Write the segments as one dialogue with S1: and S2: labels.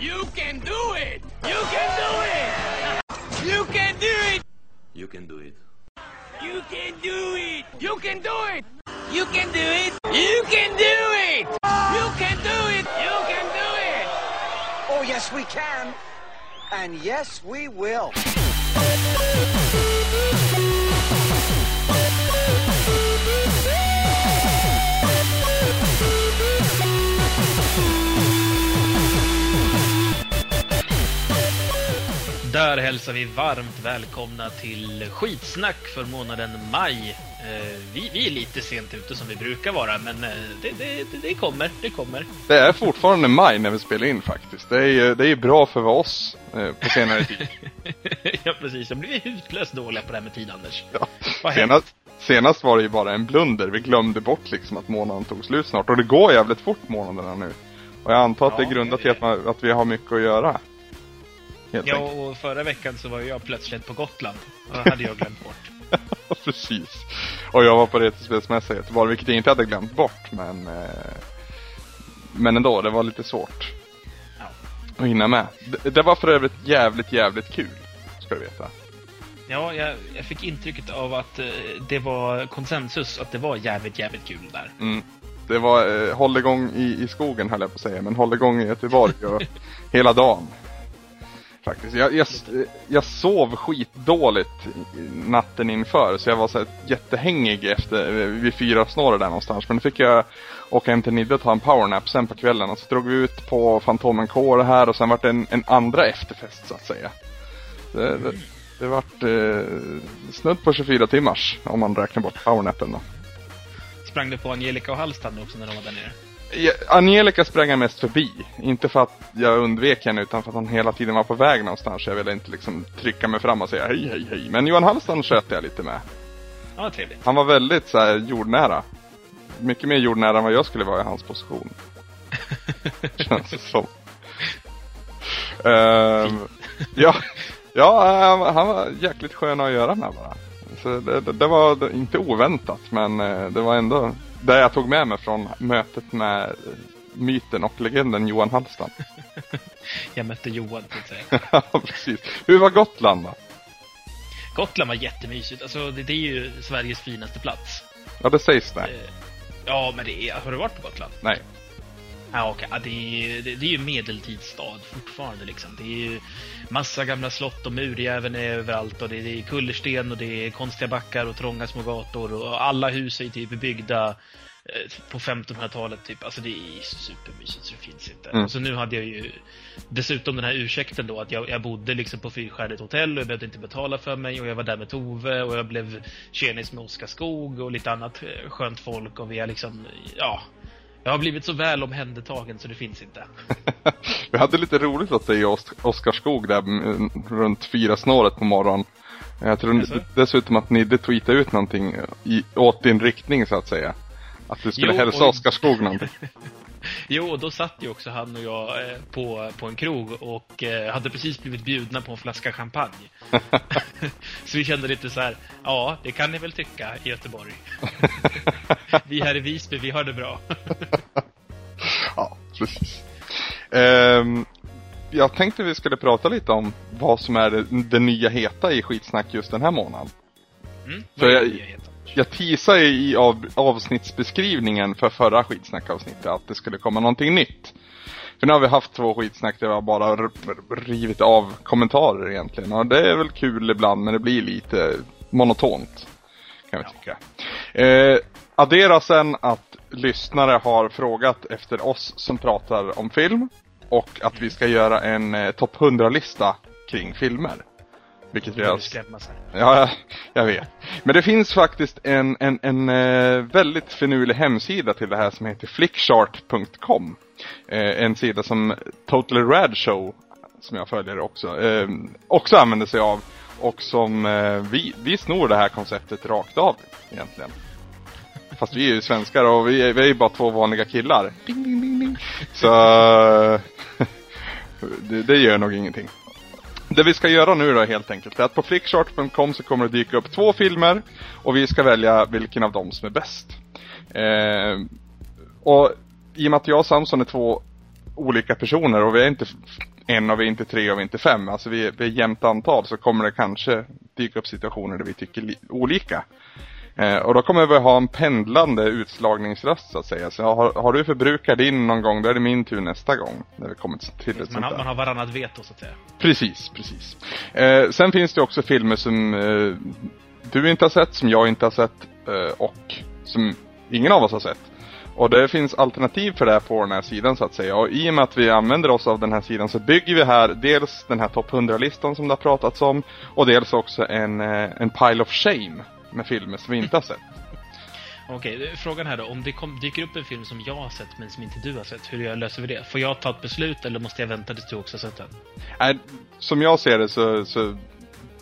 S1: You can do it! You can do it! You can do it!
S2: You can do it.
S1: You can do it! You can do it! You can do it! You can do it! You can do it! You can do it!
S3: Oh, yes, we can. And yes, we will.
S4: Där hälsar vi varmt välkomna till skitsnack för månaden maj. Eh, vi, vi är lite sent ute som vi brukar vara, men eh, det, det, det kommer, det kommer.
S5: Det är fortfarande maj när vi spelar in faktiskt. Det är ju det är bra för oss eh, på senare tid.
S4: ja, precis. Då blir hutlöst dåliga på det här med tid, Anders.
S5: Ja. Senast, senast var det ju bara en blunder. Vi glömde bort liksom att månaden tog slut snart. Och det går jävligt fort månaderna nu. Och jag antar att det
S4: Ja,
S5: är grundat
S4: det-
S5: till att, man, att vi har mycket att göra. Helt
S4: Ja,
S5: enkelt.
S4: och förra veckan så var jag plötsligt på Gotland. Och det hade jag glömt bort.
S5: Precis. Och jag var på Retrospelsmässa i Göteborg, vilket jag inte hade glömt bort, men... Eh, men ändå, det var lite svårt.
S4: Ja.
S5: Att hinna med. Det, det var för övrigt jävligt, jävligt kul. Ska du veta.
S4: Ja, jag, jag fick intrycket av att eh, det var konsensus, att det var jävligt, jävligt kul där.
S5: Mm. Det var eh, hålligång i, i skogen höll jag på att säga, men hålligång i Göteborg och hela dagen. Faktiskt. Jag, jag, jag sov skitdåligt natten inför, så jag var så här jättehängig efter, vid fyra snåret där någonstans. Men då fick jag åka hem till Nidde och ta en powernap sen på kvällen. Och så drog vi ut på Fantomen K det här och sen vart det en, en andra efterfest så att säga. Det, det, det vart eh, snudd på 24 timmars om man räknar bort powernappen då.
S4: Sprang du på Angelica och Hallstatt också när de var där nere?
S5: Angelica sprang jag mest förbi. Inte för att jag undvek henne utan för att han hela tiden var på väg någonstans. Jag ville inte liksom trycka mig fram och säga hej, hej, hej. Men Johan Hallstrand sköt jag lite med.
S4: Ja, trevligt.
S5: Han var väldigt så här jordnära. Mycket mer jordnära än vad jag skulle vara i hans position. Känns det som. Ehm, ja, ja han, han var jäkligt skön att göra med bara. Så det, det, det var inte oväntat men eh, det var ändå det jag tog med mig från mötet med myten och legenden Johan Hallstam.
S4: Jag mötte Johan, så att säga.
S5: Ja, precis. Hur var Gotland då?
S4: Gotland var jättemysigt. Alltså, det, det är ju Sveriges finaste plats.
S5: Ja, det sägs det.
S4: Eh, Ja, men det är... Har du varit på Gotland?
S5: Nej.
S4: Ja, okej. Ja, det, är, det, det är ju medeltidsstad fortfarande liksom. Det är ju massa gamla slott och murjäveln är överallt och det, det är kullersten och det är konstiga backar och trånga små gator och alla hus är typ byggda eh, på 1500-talet typ. Alltså det är supermysigt så det finns inte.
S5: Mm.
S4: Så nu hade jag ju dessutom den här ursäkten då att jag, jag bodde liksom på fyrstjärnigt hotell och jag behövde inte betala för mig och jag var där med Tove och jag blev tjenis med Oskar Skog och lite annat eh, skönt folk och vi har liksom, ja. Jag har blivit så väl omhändertagen så det finns inte.
S5: Vi hade lite roligt åt dig Os- Oskarskog där mm, runt fyra snåret på morgonen. Jag tror
S4: Jaså?
S5: dessutom att Nidde tweetade ut någonting i, åt din riktning så att säga. Att du skulle
S4: Jo,
S5: hälsa
S4: och-
S5: Oskarskog någonting.
S4: Jo, och då satt ju också han och jag eh, på, på en krog och eh, hade precis blivit bjudna på en flaska champagne. så vi kände lite så här, ja, det kan ni väl tycka i Göteborg. vi här i Visby, vi har det bra.
S5: ja, precis. Ehm, jag tänkte vi skulle prata lite om vad som är det, det nya heta i skitsnack just den här månaden.
S4: Mm, är
S5: jag-? Jag teasade i av, avsnittsbeskrivningen för förra skitsnackavsnittet att det skulle komma någonting nytt. För nu har vi haft två skitsnack där vi har bara rivit av kommentarer egentligen. Och det är väl kul ibland men det blir lite monotont. Kan vi tycka. Eh, addera sen att lyssnare har frågat efter oss som pratar om film. Och att vi ska göra en eh, topp 100-lista kring filmer. Vilket vi har. Ja, jag- jag vet. Men det finns faktiskt en, en, en eh, väldigt finurlig hemsida till det här som heter flickchart.com. Eh, en sida som Totally Rad Show, som jag följer också, eh, också använder sig av. Och som eh, vi, vi snor det här konceptet rakt av egentligen. Fast vi är ju svenskar och vi är, vi är ju bara två vanliga killar. Ding, ding, ding, ding. Så eh, det, det gör nog ingenting. Det vi ska göra nu då helt enkelt är att på flickchart.com så kommer det dyka upp två filmer och vi ska välja vilken av dem som är bäst. Eh, och i och med att jag och Samson är två olika personer och vi är inte en och vi är inte tre och vi är inte fem. Alltså vi är, vi är jämnt antal så kommer det kanske dyka upp situationer där vi tycker olika. Eh, och då kommer vi ha en pendlande utslagningsröst så att säga. Så har, har du förbrukat din någon gång, då är det min tur nästa gång. När vi kommer till ett
S4: Man har, man har varannat veto så att säga.
S5: Precis, precis. Eh, sen finns det också filmer som eh, du inte har sett, som jag inte har sett eh, och som ingen av oss har sett. Och det finns alternativ för det här på den här sidan så att säga. Och i och med att vi använder oss av den här sidan så bygger vi här dels den här topp 100-listan som det har pratats om och dels också en, eh, en pile of shame med filmer som vi inte har sett.
S4: Okej, frågan här då. Om det kom, dyker upp en film som jag har sett men som inte du har sett, hur jag löser vi det? Får jag ta ett beslut eller måste jag vänta tills du också har sett den?
S5: Nej, som jag ser det så, så,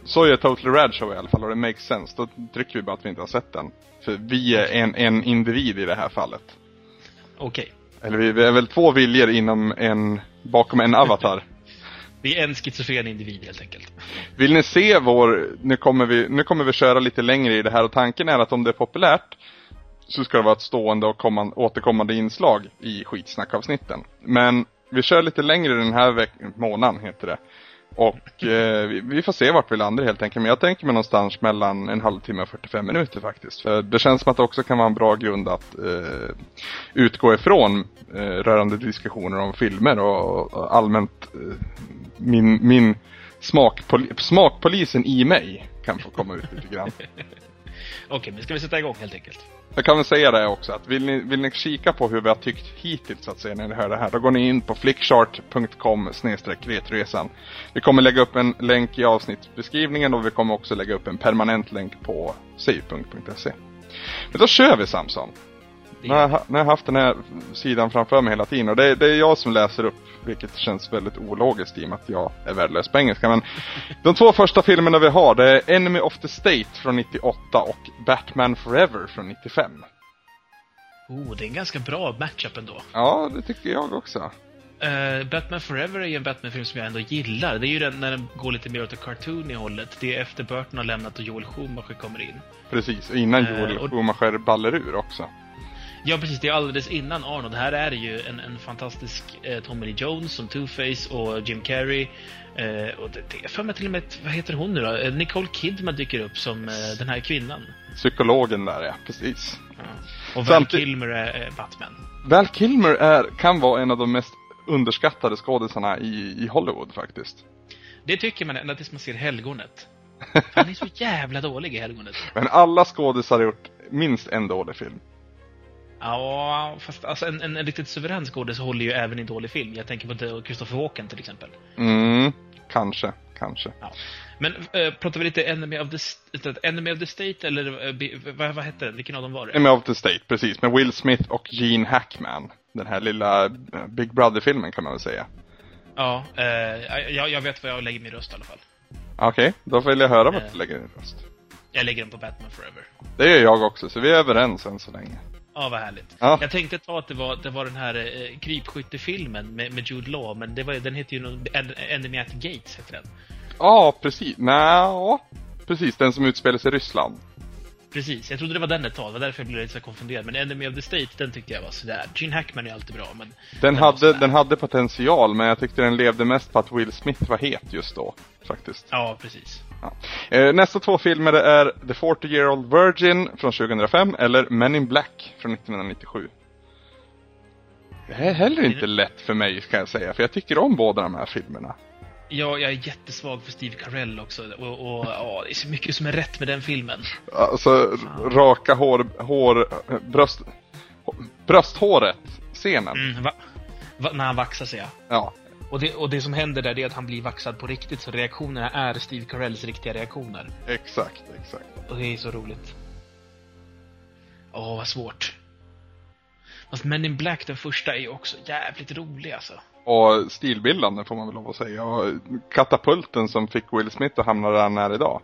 S5: så är Totally Rad Show i alla fall och det makes sense. Då trycker vi bara att vi inte har sett den. För vi är en, en individ i det här fallet.
S4: Okej.
S5: Eller vi, vi är väl två viljor inom en, bakom en avatar.
S4: Vi är en schizofren individ helt enkelt.
S5: Vill ni se vår, nu kommer, vi, nu kommer vi köra lite längre i det här och tanken är att om det är populärt så ska det vara ett stående och komman, återkommande inslag i skitsnackavsnitten. Men vi kör lite längre den här veck- månaden heter det. Och eh, vi, vi får se vart vi landar helt enkelt. Men jag tänker mig någonstans mellan en halvtimme och 45 minuter faktiskt. För det känns som att det också kan vara en bra grund att eh, utgå ifrån eh, rörande diskussioner om filmer och, och allmänt eh, min, min smakpol smakpolisen i mig kan få komma ut lite grann.
S4: Okej, men ska vi sätta igång helt enkelt?
S5: Jag kan väl säga det också att vill ni, vill ni kika på hur vi har tyckt hittills så att säga när ni hör det här. Då går ni in på flickchart.com retresan. Vi kommer lägga upp en länk i avsnittsbeskrivningen och vi kommer också lägga upp en permanent länk på save.se. Men då kör vi Samson. Nu har, jag, haft den här sidan framför mig hela tiden och det, är- det är jag som läser upp vilket känns väldigt ologiskt i och med att jag är värdelös på engelska. Men de två första filmerna vi har det är Enemy of the State från 98 och Batman Forever från 95.
S4: Oh, det är en ganska bra matchup ändå.
S5: Ja, det tycker jag också.
S4: Uh, Batman Forever är ju en Batman-film som jag ändå gillar. Det är ju den när den går lite mer åt det cartoon hållet. Det är efter Burton har lämnat och Joel Schumacher kommer in.
S5: Precis, innan
S4: Eh,
S5: Joel
S4: och-
S5: Schumacher ballar ur också.
S4: Ja, precis. Det är alldeles innan Arnold. Här är det ju en, en fantastisk eh, Tommy Lee Jones som Two-Face och Jim Carrey. Eh, och det, det är för mig till och med, vad heter hon nu då? Eh, Nicole Kidman dyker upp som eh, den här kvinnan.
S5: Psykologen där ja, precis.
S4: Ja. Och Val
S5: Samtid-
S4: Kilmer är eh, Batman.
S5: Val Kilmer är, kan vara en av de mest underskattade skådisarna i, i Hollywood faktiskt.
S4: Det tycker man ända tills man ser Helgonet. Han är så jävla dålig i Helgonet.
S5: Men alla skådisar har gjort minst en dålig film.
S4: Ja, fast alltså en, en, en riktigt suverän skådis håller ju även i dålig film. Jag tänker på Christopher Walken till exempel.
S5: Mm, kanske, kanske.
S4: Ja. Men äh, pratar vi lite Enemy of the, Enemy of the State eller bi- vad, vad hette den? Vilken av dem var det?
S5: Enemy of the State, precis. Med Will Smith och Gene Hackman. Den här lilla eh, Big Brother-filmen kan man väl säga.
S4: Ja, eh, jag, jag vet vad jag lägger min röst i alla fall.
S5: Okej, då vill jag höra vad du lägger din röst.
S4: Jag lägger den på Batman Forever.
S5: Det gör jag också, så vi är överens än så länge.
S4: Ja, vad härligt.
S5: Ja.
S4: Jag tänkte ta att det var, det var den här eh, krypskyttefilmen med, med Jude Law, men det var, den heter ju någon, En- Enemy at Gates, heter den.
S5: Ja, precis. Nja, precis. Den som utspelar sig i Ryssland.
S4: Precis, jag trodde det var den ett tag, det var därför jag blev lite så konfunderad. Men Enemy of the State, den tyckte jag var sådär. Gene Hackman är alltid bra, men...
S5: Den,
S4: var
S5: hade, den hade potential, men jag tyckte den levde mest på att Will Smith var het just då. Faktiskt.
S4: Ja, precis.
S5: Ja. Eh, nästa två filmer är The 40 Year Old Virgin från 2005 eller Men in Black från 1997. Det är heller inte lätt för mig kan jag säga, för jag tycker om båda de här filmerna.
S4: Ja, jag är jättesvag för Steve Carell också. Och, och ja, det är så mycket som är rätt med den filmen.
S5: Alltså, raka hår, hår, bröst, brösthåret, scenen.
S4: Mm, va, va, när han vaxar sig, ja.
S5: Ja,
S4: Och det, och det som händer där är att han blir vaxad på riktigt, så reaktionerna är Steve Carells riktiga reaktioner.
S5: exakt, exakt.
S4: Och det är så roligt. Åh, vad svårt. Fast Men in Black, den första, är ju också jävligt rolig alltså.
S5: Och stilbildande får man väl lov att säga. Och katapulten som fick Will Smith att hamna där han är idag.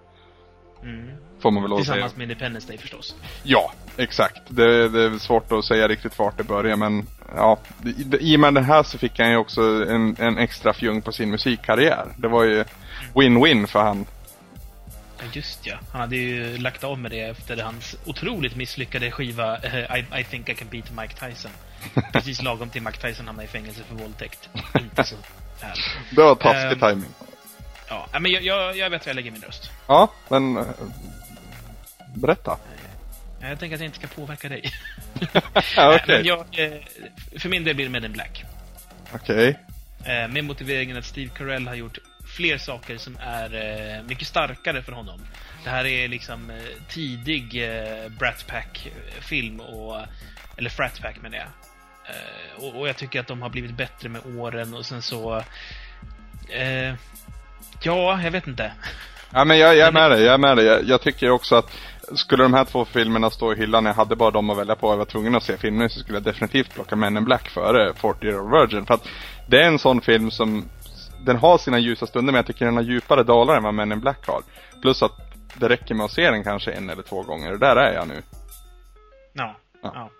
S4: Mm.
S5: Får man väl.
S4: Tillsammans med Independence Day förstås.
S5: Ja, exakt. Det, det är svårt att säga riktigt vart det börjar men ja, i, i och med det här så fick han ju också en, en extra fjung på sin musikkarriär. Det var ju win-win för han.
S4: Just ja. Han hade ju lagt av med det efter hans otroligt misslyckade skiva eh, I, I think I can beat Mike Tyson. Precis lagom till Mike Tyson hamnade i fängelse för våldtäkt. Inte så härligt.
S5: Det var taskig
S4: Ehm.
S5: timing.
S4: Ja, men jag, jag, jag vet var jag lägger min röst.
S5: Ja, men... eh, Berätta.
S4: Jag tänker att jag inte ska påverka dig.
S5: Okej.
S4: Men jag, eh, för min del blir det Men in Black.
S5: Okej.
S4: Eh, Med motiveringen att Steve Carell har gjort fler saker som är eh, mycket starkare för honom. Det här är liksom eh, tidig eh, Brat Pack-film, och, eller Frat Pack menar jag. Eh, och, och jag tycker att de har blivit bättre med åren och sen så... Eh, ja, jag vet inte.
S5: Ja, men jag, jag är med dig, jag är med dig. Jag, jag tycker också att skulle de här två filmerna stå i hyllan, jag hade bara dem att välja på och jag var tvungen att se filmen så skulle jag definitivt plocka Men in Black före 40 Year Old Virgin. För att det är en sån film som, den har sina ljusa stunder men jag tycker den har djupare dalar än vad Men in Black har. Plus att det räcker med att se den kanske en eller två gånger och där är jag nu.
S4: Ja.
S5: Ja.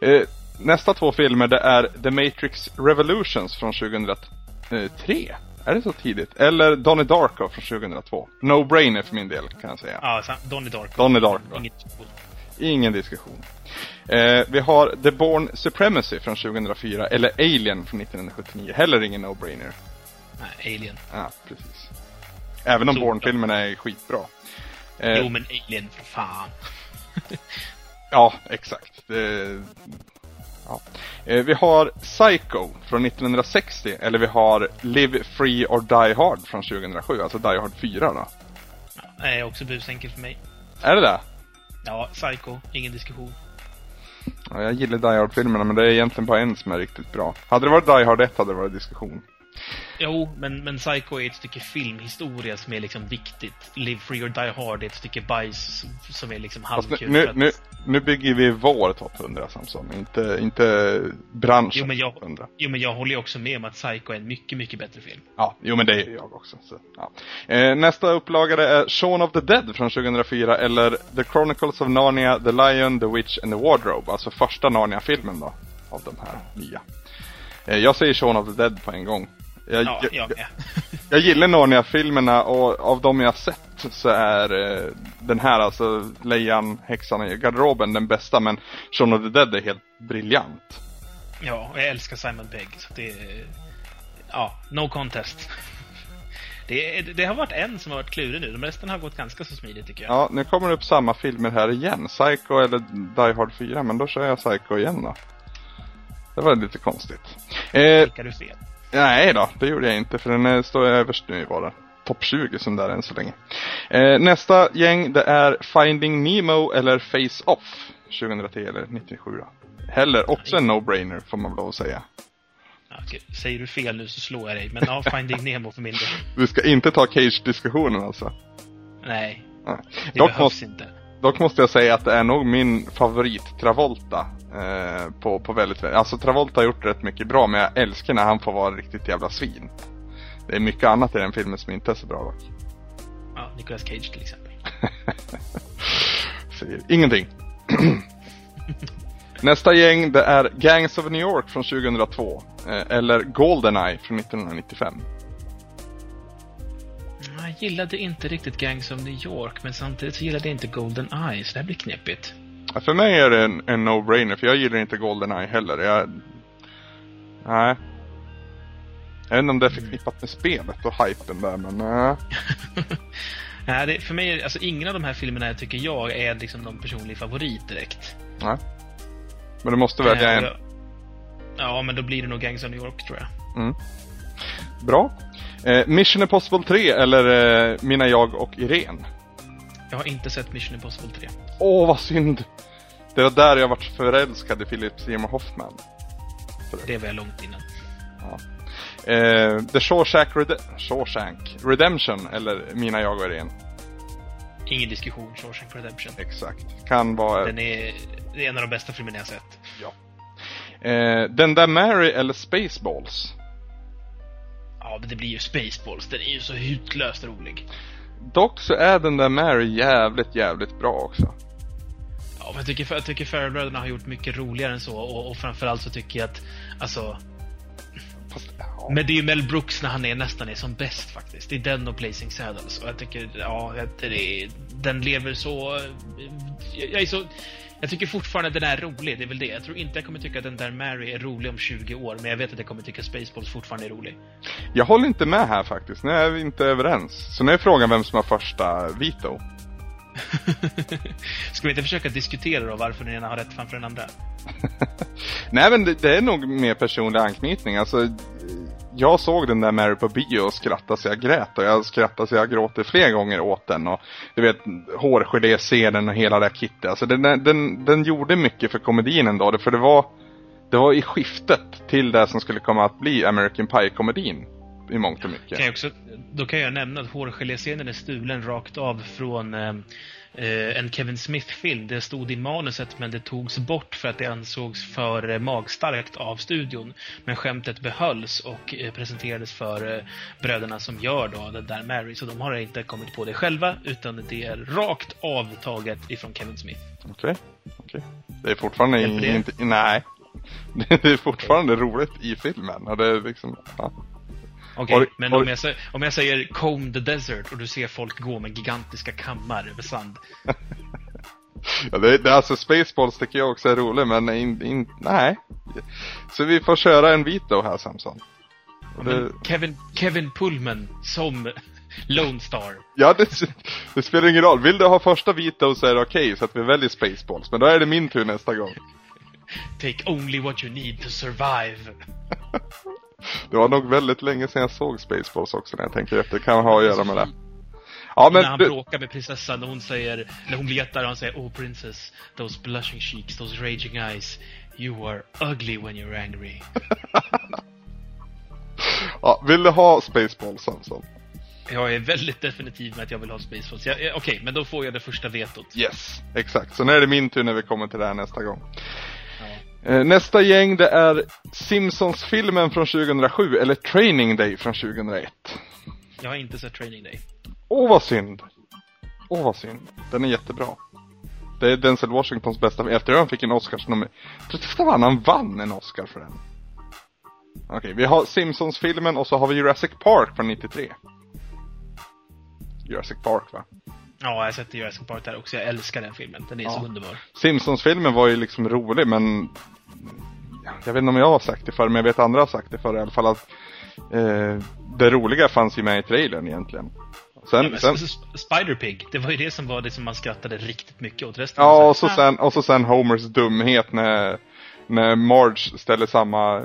S5: Eh, nästa två filmer det är The Matrix Revolutions från 2003. Är det så tidigt? Eller Donnie Darko från 2002. No-brainer för min del kan jag säga.
S4: Ja, Donnie Darko.
S5: Donnie Darko.
S4: Inget.
S5: Ingen diskussion. Eh, vi har The Born Supremacy från 2004, eller Alien från 1979. Heller ingen no-brainer.
S4: Nej, Alien.
S5: Ja, precis. Även om Bourne-filmerna är skitbra. Eh,
S4: Jo, men Alien, för fan.
S5: Ja, exakt. Det, ja. eh, vi har Psycho från 1960, eller vi har Live Free or Die Hard från 2007, alltså Die Hard 4 då.
S4: Nej, också busenkel för mig.
S5: Är det det?
S4: Ja, Psycho, ingen diskussion.
S5: Ja, jag gillar Die Hard-filmerna, men det är egentligen bara en som är riktigt bra. Hade det varit Die Hard 1 hade det varit diskussion.
S4: Jo, men, men Psycho är ett stycke filmhistoria som är liksom viktigt. Live Free or Die Hard är ett stycke bajs som- är liksom halvkul.
S5: nu,
S4: att-
S5: nu, nu bygger vi vår topp 100 Samson, inte, inte branschen
S4: Jo men, jag,
S5: topp 100.
S4: jo, men jag håller ju också med om att Psycho är en mycket, mycket bättre film.
S5: Ja, jo men det är jag också. Så, ja. eh, nästa upplagare är Shaun of the Dead från 2004 eller The Chronicles of Narnia, The Lion, The Witch and the Wardrobe. Alltså första Narnia-filmen då. Av de här nya. Eh, jag säger Shaun of the Dead på en gång. Jag,
S4: Ja,
S5: jag,
S4: jag
S5: jag,
S4: med.
S5: jag gillar Narnia-filmerna och av de jag sett så är eh, den här alltså Lejan, häxan i garderoben den bästa men Shaun of the Dead är helt briljant.
S4: Ja, och jag älskar Simon Pegg, så det är... Ja, no contest. Det, det har varit en som har varit klurig nu, de resten har gått ganska så smidigt tycker jag.
S5: Ja, nu kommer det upp samma filmer här igen. Psycho eller Die Hard 4, men då kör jag Psycho igen då. Det var lite konstigt. Eh,
S4: du fel?
S5: Nej då, det gjorde jag inte för den står överst nu i våra topp 20 som där än så länge. Eh, nästa gäng det är Finding Nemo eller Face Off 2003 eller 97 då. Heller också en no-brainer får man väl lov att säga.
S4: Okej. Säger du fel nu så slår jag dig, men ja, Finding Nemo för min del.
S5: Vi ska inte ta Cage-diskussionen alltså.
S4: Nej,
S5: Nej.
S4: det
S5: Dock
S4: behövs
S5: måste,
S4: inte.
S5: Dock måste jag säga att det är nog min favorit Travolta. Eh, på, på väldigt, alltså Travolta har gjort rätt mycket bra men jag älskar när han får vara riktigt jävla svin. Det är mycket annat i den filmen som inte är så bra dock.
S4: Ja, Nicolas Cage till exempel.
S5: Säger ingenting. Nästa gäng det är Gangs of New York från 2002. Eh, eller Goldeneye från 1995.
S4: Jag gillade inte riktigt Gangs of New York, men samtidigt så gillade jag inte Golden Eye, så det här blir knepigt.
S5: Ja, För mig är det en, en no-brainer för jag gillar inte Goldeneye heller. Jag... Nej. Jag vet inte om det är förknippat med spelet och hypen där men nej.
S4: Nej, det, för mig, är- alltså ingen av de här filmerna jag tycker jag är liksom någon personlig favorit direkt.
S5: nej. Men du måste välja
S4: Eh,
S5: en.
S4: Ja, men då blir det nog Gangs of New York tror jag.
S5: Mm. Bra. Eh, Mission Impossible 3 eller eh, Mina jag och Irene.
S4: Jag har inte sett Mission Impossible 3.
S5: Åh, vad synd! Det var där jag vart förälskad i Philip Seymour Hoffman.
S4: Det var jag långt innan.
S5: Eh, The Shawshank, Rede- Shawshank Redemption eller Mina jag och Irene.
S4: Ingen diskussion, Shawshank Redemption.
S5: Exakt. Kan vara...
S4: Den är, det är en av de bästa filmerna jag sett.
S5: Ja. Eh, den där Mary eller Spaceballs.
S4: Det blir ju Spaceballs. Den är ju så hutlöst rolig.
S5: Dock så är den där Mary jävligt, jävligt bra också.
S4: Ja, men jag tycker, jag tycker Farrell-bröderna har gjort mycket roligare än så och, och framförallt så tycker jag att, alltså,
S5: Fast, ja.
S4: Men det är ju Mel Brooks när han är nästan är som bäst faktiskt. Det är den och Blazing Saddles. Och jag tycker, ja, det är, den lever så... Jag är så... Jag tycker fortfarande den är rolig, det är väl det. Jag tror inte jag kommer tycka att den där Mary är rolig om 20 år, men jag vet att jag kommer tycka Spaceballs fortfarande är rolig.
S5: Jag håller inte med här faktiskt, nu är vi inte överens. Så nu är frågan vem som har första veto.
S4: Ska vi inte försöka diskutera då varför den ena har rätt framför den andra?
S5: Nej men det, det, är nog mer personlig anknytning. Alltså, jag såg den där Mary på bio och skrattade så jag grät och jag skrattade så jag gråter fler gånger åt den och du vet hårgelé-scenen och hela det kittet. Alltså den, den, den gjorde mycket för komedin ändå, för det var det var i skiftet till det som skulle komma att bli American Pie-komedin i mångt och mycket.
S4: Kan jag också, då kan jag nämna att hårgelé-scenen är stulen rakt av från eh, eh, en Kevin Smith-film. Det stod i manuset men det togs bort för att det ansågs för eh, magstarkt av studion. Men skämtet behölls och eh, presenterades för eh, bröderna som gör då den där Mary. Så de har inte kommit på det själva utan det är rakt avtaget ifrån Kevin Smith.
S5: Okej, okay. okay. Det är fortfarande inte... Nej. Det är fortfarande okay. roligt i filmen. Och det är liksom... Ja.
S4: Okej, okay, men om jag, säger, om jag säger comb the desert och du ser folk gå med gigantiska kammar över sand.
S5: ja, det, det, alltså Spaceballs tycker jag också är rolig, men in, in, nej. Så vi får köra en veto här Samson.
S4: Ja, det... Kevin, Kevin Pullman som Lone Star.
S5: Ja, det, det, spelar ingen roll. Vill du ha första vita så är det okej, okay, så att vi väljer Spaceballs. Men då är det min tur nästa gång.
S4: Take only what you need to survive.
S5: Det var nog väldigt länge sedan jag såg Spaceballs också när jag tänker efter. Det kan ha att göra med det.
S4: Ja, men när han du... bråkar med prinsessan och hon säger, när hon letar och han säger Oh princess, those blushing cheeks, those raging eyes. You are ugly when you're angry.
S5: ja, vill du ha Spaceballs Samson?
S4: Jag är väldigt definitiv med att jag vill ha Spaceballs. Okej, okay, men då får jag det första vetot.
S5: Yes, exakt. Så nu är det min tur när vi kommer till det här nästa gång. Eh, nästa gäng det är Simpsons-filmen från 2007 eller Training Day från 2001.
S4: Jag har inte sett Training Day.
S5: Åh vad synd. Åh vad synd. Den är jättebra. Det är Denzel Washingtons bästa Efter att han fick en Oscars nummer. Jag tror att han vann en Oscar för den. Okej, okay, vi har Simpsons-filmen och så har vi Jurassic Park från 93. Jurassic Park va?
S4: Ja, jag har sett Jurassic Park där också. Jag älskar den filmen. Den är ja. så underbar.
S5: Simpsons-filmen var ju liksom rolig, men... Jag vet inte om jag har sagt det förr, men jag vet andra har sagt det förr i alla fall att eh, det roliga fanns ju med i trailern egentligen.
S4: Sen, ja, sen... Spider-Pig, det var ju det som var det som man skrattade riktigt mycket åt. Resten
S5: ja, och så, sen, och så sen Homers dumhet när, när Marge ställer samma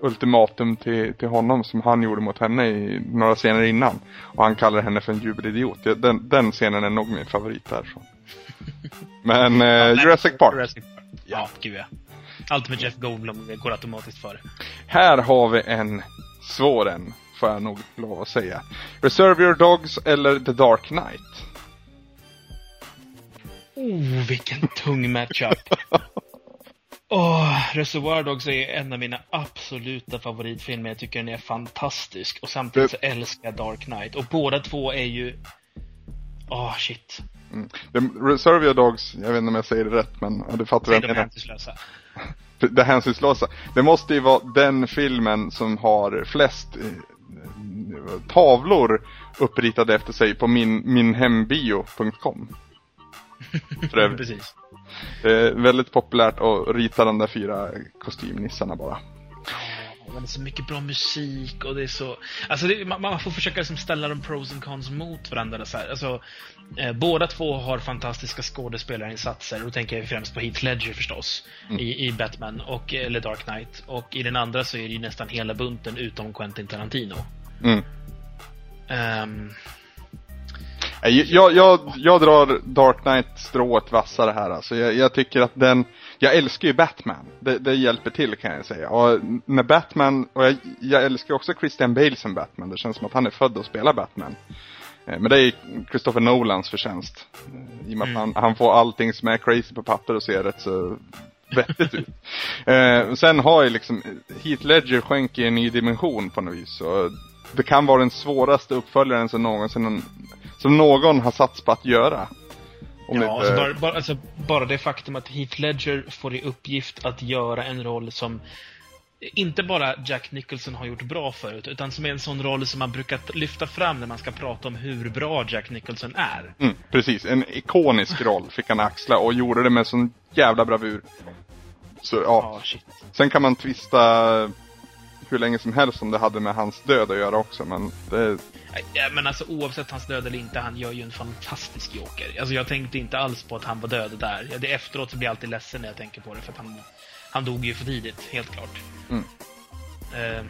S5: ultimatum till, till honom som han gjorde mot henne i några scener innan. Och han kallar henne för en jubelidiot. Den, den scenen är nog min favorit därifrån. Men eh, ja, Jurassic Park. Jurassic Park.
S4: Ja, gud ja. Allt med Jeff Goldblum går automatiskt före.
S5: Här har vi en svår en, får jag nog lov att säga. Reserve Your Dogs eller The Dark Knight?
S4: Oh, vilken tung matchup. Oh, Reservoir Dogs är en av mina absoluta favoritfilmer. Jag tycker den är fantastisk. Och samtidigt så älskar jag Dark Knight. Och båda två är ju... Åh, oh, shit.
S5: Mm. Reservoir Dogs, jag vet inte om jag säger det rätt, men du fattar
S4: vad jag menar.
S5: Det hänsynslösa. Det måste ju vara den filmen som har flest eh, tavlor uppritade efter sig på min, minhembio.com.
S4: Precis.
S5: Är väldigt populärt att rita de där fyra kostymnissarna bara.
S4: Ja, det är så mycket bra musik och det är så... Alltså det, man, man, får försöka liksom ställa de pros and cons mot varandra. Så här. Alltså, eh, båda två har fantastiska skådespelarinsatser. Då tänker jag främst på Heath Ledger förstås. Mm. I, I Batman och eller Dark Knight. Och i den andra så är det ju nästan hela bunten utom Quentin Tarantino.
S5: Mm. Um, jag, jag, jag drar Dark Knight strået vassare här alltså. Jag, jag, tycker att den, jag älskar ju Batman. Det, det, hjälper till kan jag säga. Och när Batman, och jag, jag älskar också Christian Bale som Batman. Det känns som att han är född att spela Batman. Eh, men det är Christopher Nolans förtjänst. I och med mm. att han, han, får allting som är crazy på papper och ser rätt så vettigt ut. eh, sen har ju liksom Heath Ledger skänker en ny dimension på något vis. Och det kan vara den svåraste uppföljaren som någonsin som någon har satts på att göra.
S4: Om ja, inte... alltså bara, alltså bara det faktum att Heath Ledger får i uppgift att göra en roll som inte bara Jack Nicholson har gjort bra förut, utan som är en sån roll som man brukar lyfta fram när man ska prata om hur bra Jack Nicholson är.
S5: Mm, precis, en ikonisk roll fick han axla och gjorde det med sån jävla bravur. Så ja,
S4: shit.
S5: sen kan man tvista hur länge som helst om det hade med hans död att göra också, men det,
S4: Ja, men alltså oavsett hans död eller inte, han gör ju en fantastisk Joker. Alltså jag tänkte inte alls på att han var död där. Ja, det efteråt så blir jag alltid ledsen när jag tänker på det, för att han, han dog ju för tidigt, helt klart.
S5: Mm.
S4: Eh,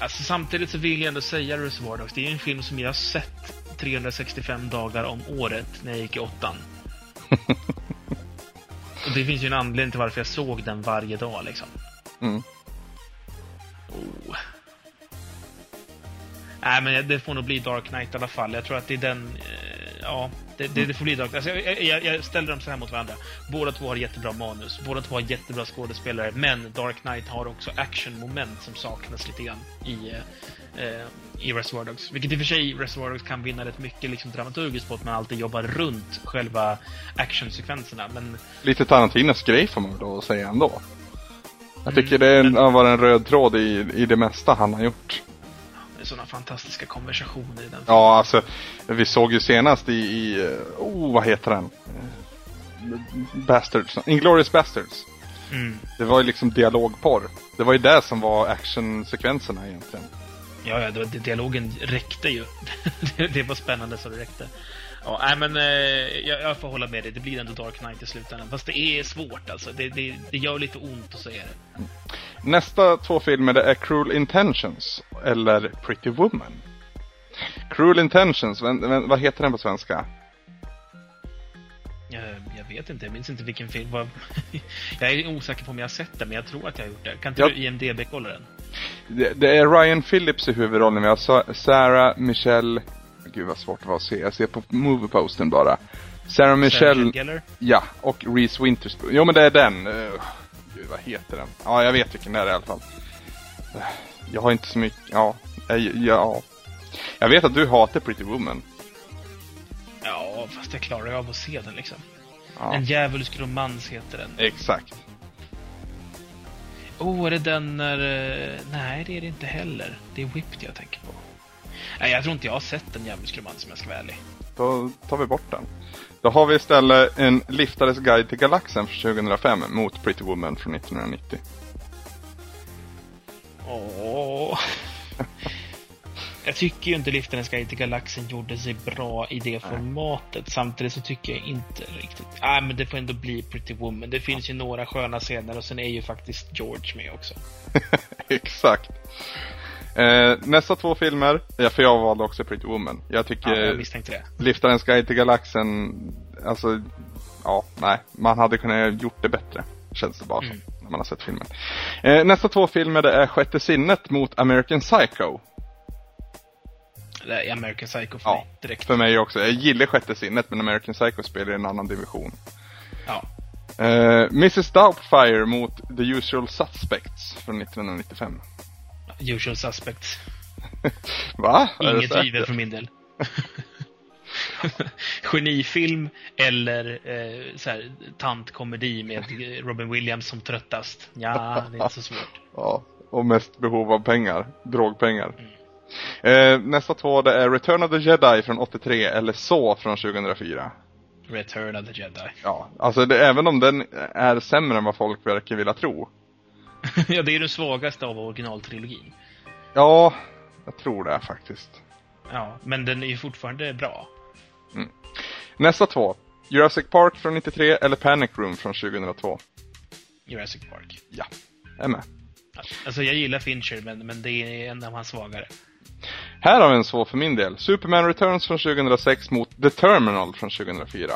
S4: alltså samtidigt så vill jag ändå säga Reservoir Dogs, det är ju en film som jag har sett 365 dagar om året när jag gick i åttan. Och det finns ju en anledning till varför jag såg den varje dag liksom.
S5: mm.
S4: Oh. Nej, men det får nog bli Dark Knight i alla fall. Jag tror att det är den... Eh, ja, det, det, det får bli Dark Knight. Alltså, jag, jag, jag ställer dem så här mot varandra. Båda två har jättebra manus. Båda två har jättebra skådespelare. Men Dark Knight har också actionmoment som saknas lite grann i, eh, eh i Reservoir Dogs. Vilket i och för sig Reservoir Dogs kan vinna rätt mycket liksom, dramaturgiskt på att man alltid jobbar runt själva actionsekvenserna. Men
S5: lite Tarantinas grej får man väl då säga ändå. Jag tycker det är en, har varit en röd tråd i, i det mesta han har gjort.
S4: det är sådana fantastiska konversationer i den
S5: Ja, alltså, vi såg ju senast i, i eh, oh, vad heter den? Eh, Bastards, Inglourious Bastards.
S4: Mm.
S5: Det var ju liksom dialogporr. Det var ju det som var actionsekvenserna egentligen.
S4: Ja, ja, det, det, dialogen räckte ju. det, det var spännande så det räckte. Ja, nej, men eh, jag, jag får hålla med dig. Det blir ändå Dark Knight i slutändan. Fast det är svårt alltså. Det, det, det gör lite ont att säga det.
S5: Nästa två filmer det är Cruel Intentions eller Pretty Woman. Cruel Intentions, men, men, vad heter den på svenska?
S4: Jag, jag vet inte, jag minns inte vilken film. Vad, jag är osäker på om jag har sett den, men jag tror att jag har gjort det. Kan inte
S5: Ja.
S4: du IMDB-kolla den?
S5: Det, det är Ryan Phillips i huvudrollen. Vi har Sa- Sarah Michelle... Gud vad svårt det var att se. Jag ser på movieposten bara. Sarah Michelle...
S4: Geller?
S5: Ja, och Reese Witherspoon. Jo men det är den. Uh, gud vad heter den? Ja, jag vet vilken det är i alla fall. Uh, Jag har inte så mycket... Ja. Jag, ja. Jag vet att du hatar Pretty Woman.
S4: Ja, fast jag klarar av att se den liksom.
S5: Ja,
S4: En djävulsk romans heter den.
S5: exakt.
S4: Oh, är det den när... eh, Nej, det är det inte heller. Det är Whipped jag tänker på. Nej, jag tror inte jag har sett en djävulsk romans om jag ska vara ärlig.
S5: Då tar vi bort den. Då har vi istället en Liftares guide till galaxen från 2005 mot Pretty Woman från 1990.
S4: Åh. Jag tycker ju inte Liftarens guide till galaxen gjorde sig bra i det formatet. Samtidigt så tycker jag inte riktigt... Nej, men det får ändå bli Pretty Woman. Det finns ju några sköna scener och sen är ju faktiskt George med också.
S5: Exakt. Eh, nästa två filmer, ja, för jag valde också Pretty Woman. Jag tycker
S4: Ja, jag misstänkte det.
S5: Liftarens guide till galaxen, alltså, ja, nej, man hade kunnat gjort det bättre. Känns det bara som,
S4: Mm.
S5: när man har sett filmen. Eh, nästa två filmer det är Sjätte sinnet mot American Psycho.
S4: Det är American Psycho för
S5: Ja,
S4: mig direkt.
S5: för mig också. Jag gillar Sjätte sinnet, men American Psycho spelar i en annan division.
S4: Ja.
S5: Eh, Mrs Doubtfire mot The Usual Suspects från 1995.
S4: Usual Suspects.
S5: Va?
S4: Inget tvivel för min del. Genifilm eller eh, så här, tantkomedi med Robin Williams som tröttast. Ja, det är inte så svårt.
S5: Ja, och mest behov av pengar. Drogpengar. Eh, nästa två det är Return of the Jedi från 83 eller så från 2004.
S4: Return of the Jedi.
S5: Ja, alltså det, även om den är sämre än vad folk verkar vilja tro.
S4: ja, det är den svagaste av originaltrilogin.
S5: Ja, jag tror det faktiskt.
S4: Ja, men den är ju fortfarande bra.
S5: Nästa två. Jurassic Park från 93 eller Panic Room från 2002.
S4: Jurassic Park.
S5: Ja, jag är med.
S4: Alltså, jag gillar Fincher, men, men det är en av hans svagare.
S5: Här har vi en svår för min del. Superman Returns från 2006 mot The Terminal från 2004.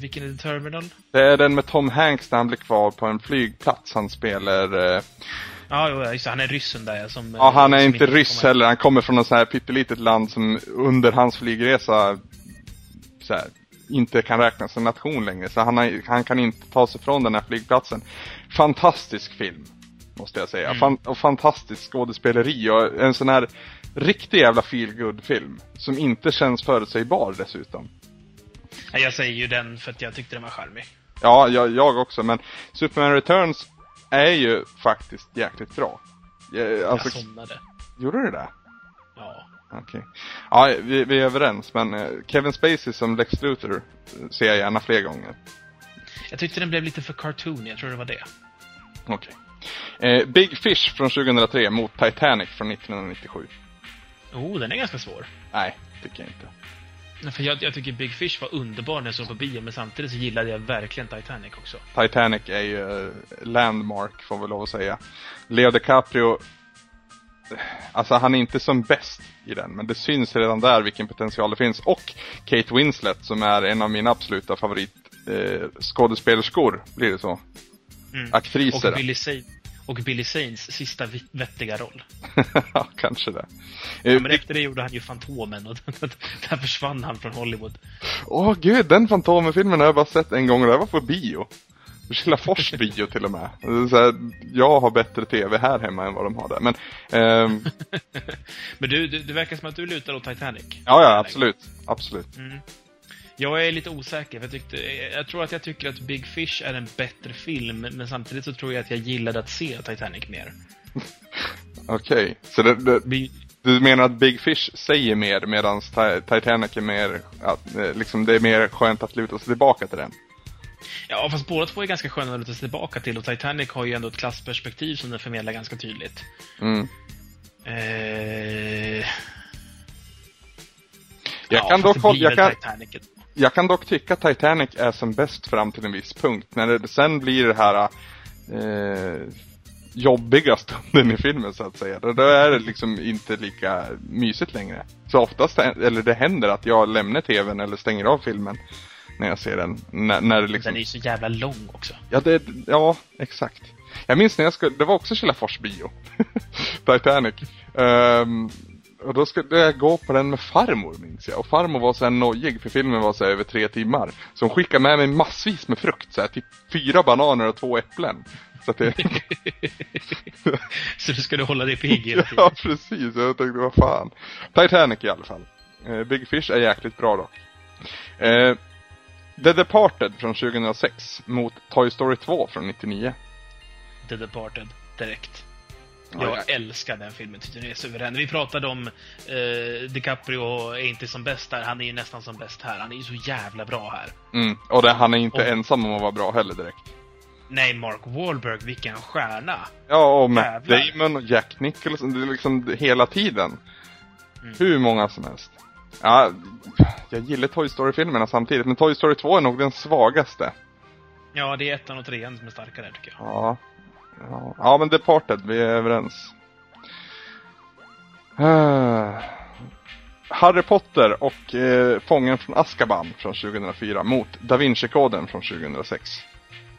S4: Vilken är The Terminal?
S5: Det är den med Tom Hanks när han blir kvar på en flygplats. Han spelar... Eh,
S4: Ja, jo, just det, han är ryssen där som...
S5: ja, han är
S4: som
S5: inte ryss
S4: kommer-
S5: heller. Han kommer från något så här pyttelitet land som under hans flygresa så här, inte kan räknas som nation längre. Så han, har, han kan inte ta sig från den här flygplatsen. Fantastisk film, måste jag säga.
S4: Mm.
S5: Fan, och fantastiskt skådespeleri och en sån här riktig jävla feel film Som inte känns förutsägbar dessutom.
S4: Ja, jag säger ju den för att jag tyckte den var charmig.
S5: Ja, jag, jag också, men Superman Returns är ju faktiskt jäkligt bra. Jag, alltså,
S4: Jag somnade.
S5: gjorde du det?
S4: Ja.
S5: Okej. Ja, vi, vi är överens, men eh, Kevin Spacey som Lex Luthor eh, ser jag gärna fler gånger.
S4: Jag tyckte den blev lite för cartoon, jag tror det var det.
S5: Okej. Eh, Big Fish från 2003 mot Titanic från 1997.
S4: Oh, den är ganska svår.
S5: Nej, tycker jag inte.
S4: För jag, jag tycker Big Fish var underbar när jag såg på bio, men samtidigt så gillade jag verkligen Titanic också.
S5: Titanic är ju eh, landmark, får vi lov att säga. Leo DiCaprio, alltså han är inte som bäst i den, men det syns redan där vilken potential det finns. Och Kate Winslet som är en av mina absoluta favorit eh, blir det så?
S4: Mm.
S5: Aktriser.
S4: Och Billy, Zane, och Billy Zanes sista vettiga roll.
S5: ja, kanske det.
S4: Ja,
S5: Eh,
S4: men efter det gjorde han ju Fantomen och där försvann han från Hollywood.
S5: Åh gud, den Fantomen-filmen har jag bara sett en gång och det var på bio. Kilafors bio till och med. Så här, jag har bättre tv här hemma än vad de har där. Men, ehm,
S4: Men du, du, det verkar som att du lutar åt Titanic.
S5: ja, ja, absolut. Absolut.
S4: Mm. Jag är lite osäker, för jag, tyckte, jag tror att jag tycker att Big Fish är en bättre film, men samtidigt så tror jag att jag gillade att se Titanic mer.
S5: Okej, så det, det,
S4: Vi-
S5: du menar att Big Fish säger mer medan Titanic är mer, att, eh, liksom det är mer skönt att luta sig tillbaka till den?
S4: Ja, fast båda två är ganska sköna att luta sig tillbaka till, och Titanic har ju ändå ett klassperspektiv som den förmedlar ganska tydligt.
S5: Mm.
S4: Eh...
S5: Jag,
S4: ja,
S5: kan dock, hålla- jag, kan. Jag kan dock tycka att Titanic är som bäst fram till en viss punkt. När det sen blir det här eh, jobbiga stunden i filmen så att säga. Då, då är det liksom inte lika mysigt längre. Så oftast, eller det händer att jag lämnar tvn eller stänger av filmen när jag ser den. När, när det liksom...
S4: Den är ju så jävla lång också.
S5: Ja, det, ja, exakt. Jag minns när jag skulle, det var också Kilafors bio. Titanic. Ehm, och då skulle jag gå på den med farmor minns jag. Och farmor var så här nojig för filmen var så över tre timmar. Så hon skickade med mig massvis med frukt. Så här, typ fyra bananer och två äpplen. Så att det...
S4: så du skulle hålla dig pigg hela tiden.
S5: ja, precis. Jag tänkte, vad fan. Titanic i alla fall. Eh, Big Fish är jäkligt bra dock. Eh, The Departed från 2006 mot Toy Story 2 från 99.
S4: The Departed, direkt.
S5: Ja,
S4: Jag
S5: ja.
S4: älskar den filmen, tyckte den är suverän. Vi pratade om eh, DiCaprio är inte som bäst där, han är ju nästan som bäst här. Han är ju så jävla bra här.
S5: Mm. Och det, han är inte
S4: Och-
S5: ensam om att vara bra heller direkt.
S4: Nej, Mark Wahlberg, vilken stjärna!
S5: Ja, och Matt
S4: Jävlar.
S5: Damon och Jack Nicholson. Det är liksom hela tiden.
S4: Mm.
S5: Hur många som helst. Ja, jag gillar Toy Story-filmerna samtidigt, men Toy Story 2 är nog den svagaste.
S4: Ja, det är ettan och trean som är starkare tycker jag.
S5: Ja. Ja, ja men Departed, vi är överens. Ah. Harry Potter och eh, Fången från Azkaban från 2004 mot Da Vinci-koden från 2006.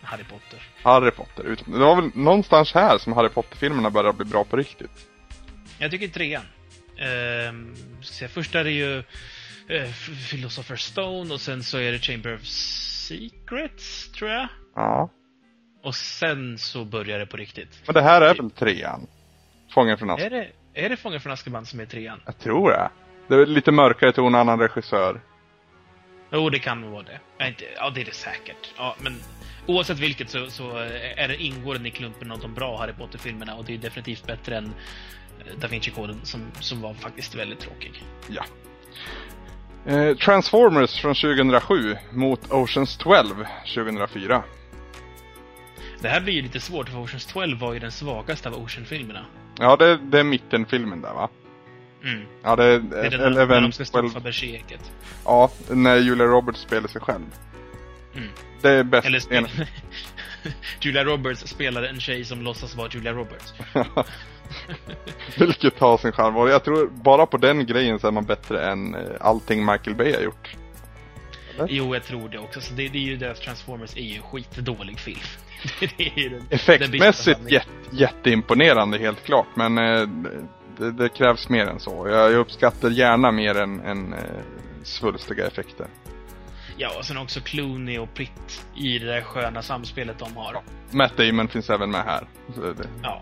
S4: Harry Potter.
S5: Harry Potter. Det var väl någonstans här som Harry Potter-filmerna började bli bra på riktigt.
S4: Jag tycker trean. Ehm, se, först är det ju eh, Philosopher's Stone och sen så är det Chamber of Secrets, tror jag.
S5: Ja.
S4: Och sen så börjar det på riktigt.
S5: Men det här är väl trean? Fången från Azkaban.
S4: Är det, är det Fången från Azkaban som är trean?
S5: Jag tror det. Det är lite mörkare ton, annan regissör.
S4: Jo, det kan nog vara det. Ja, inte, ja, det är det säkert. Ja, men oavsett vilket så, så är det, ingår den i klumpen av de bra Harry Potter-filmerna och det är definitivt bättre än eh, Da Vinci-koden som, som var faktiskt väldigt tråkig.
S5: Ja. Eh, Transformers från 2007 mot Oceans 12 2004.
S4: Det här blir ju lite svårt för Oceans 12 var ju den svagaste av Ocean-filmerna.
S5: Ja, det, det är mittenfilmen där va?
S4: Mm.
S5: Ja, det är,
S4: Det är den
S5: eller
S4: när de ska
S5: 12.
S4: stoppa Berserket.
S5: Ja, när Julia Roberts spelar sig själv.
S4: Mm.
S5: Det är bäst.
S4: Eller spel... Julia Roberts spelar en tjej som låtsas vara Julia Roberts.
S5: Vilket har sin charm. Och jag tror bara på den grejen så är man bättre än eh, allting Michael Bay har gjort.
S4: Jo, jag tror det också. Så det, det är ju deras Transformers är ju en skitdålig film. den,
S5: Effektmässigt jätte, jätteimponerande helt klart. Men eh, det, det krävs mer än så. Jag, jag uppskattar gärna mer än, än eh, svulstiga effekter.
S4: Ja, och sen också Clooney och Pitt i det där sköna samspelet de har.
S5: Matt Damon finns även med här.
S4: Ja.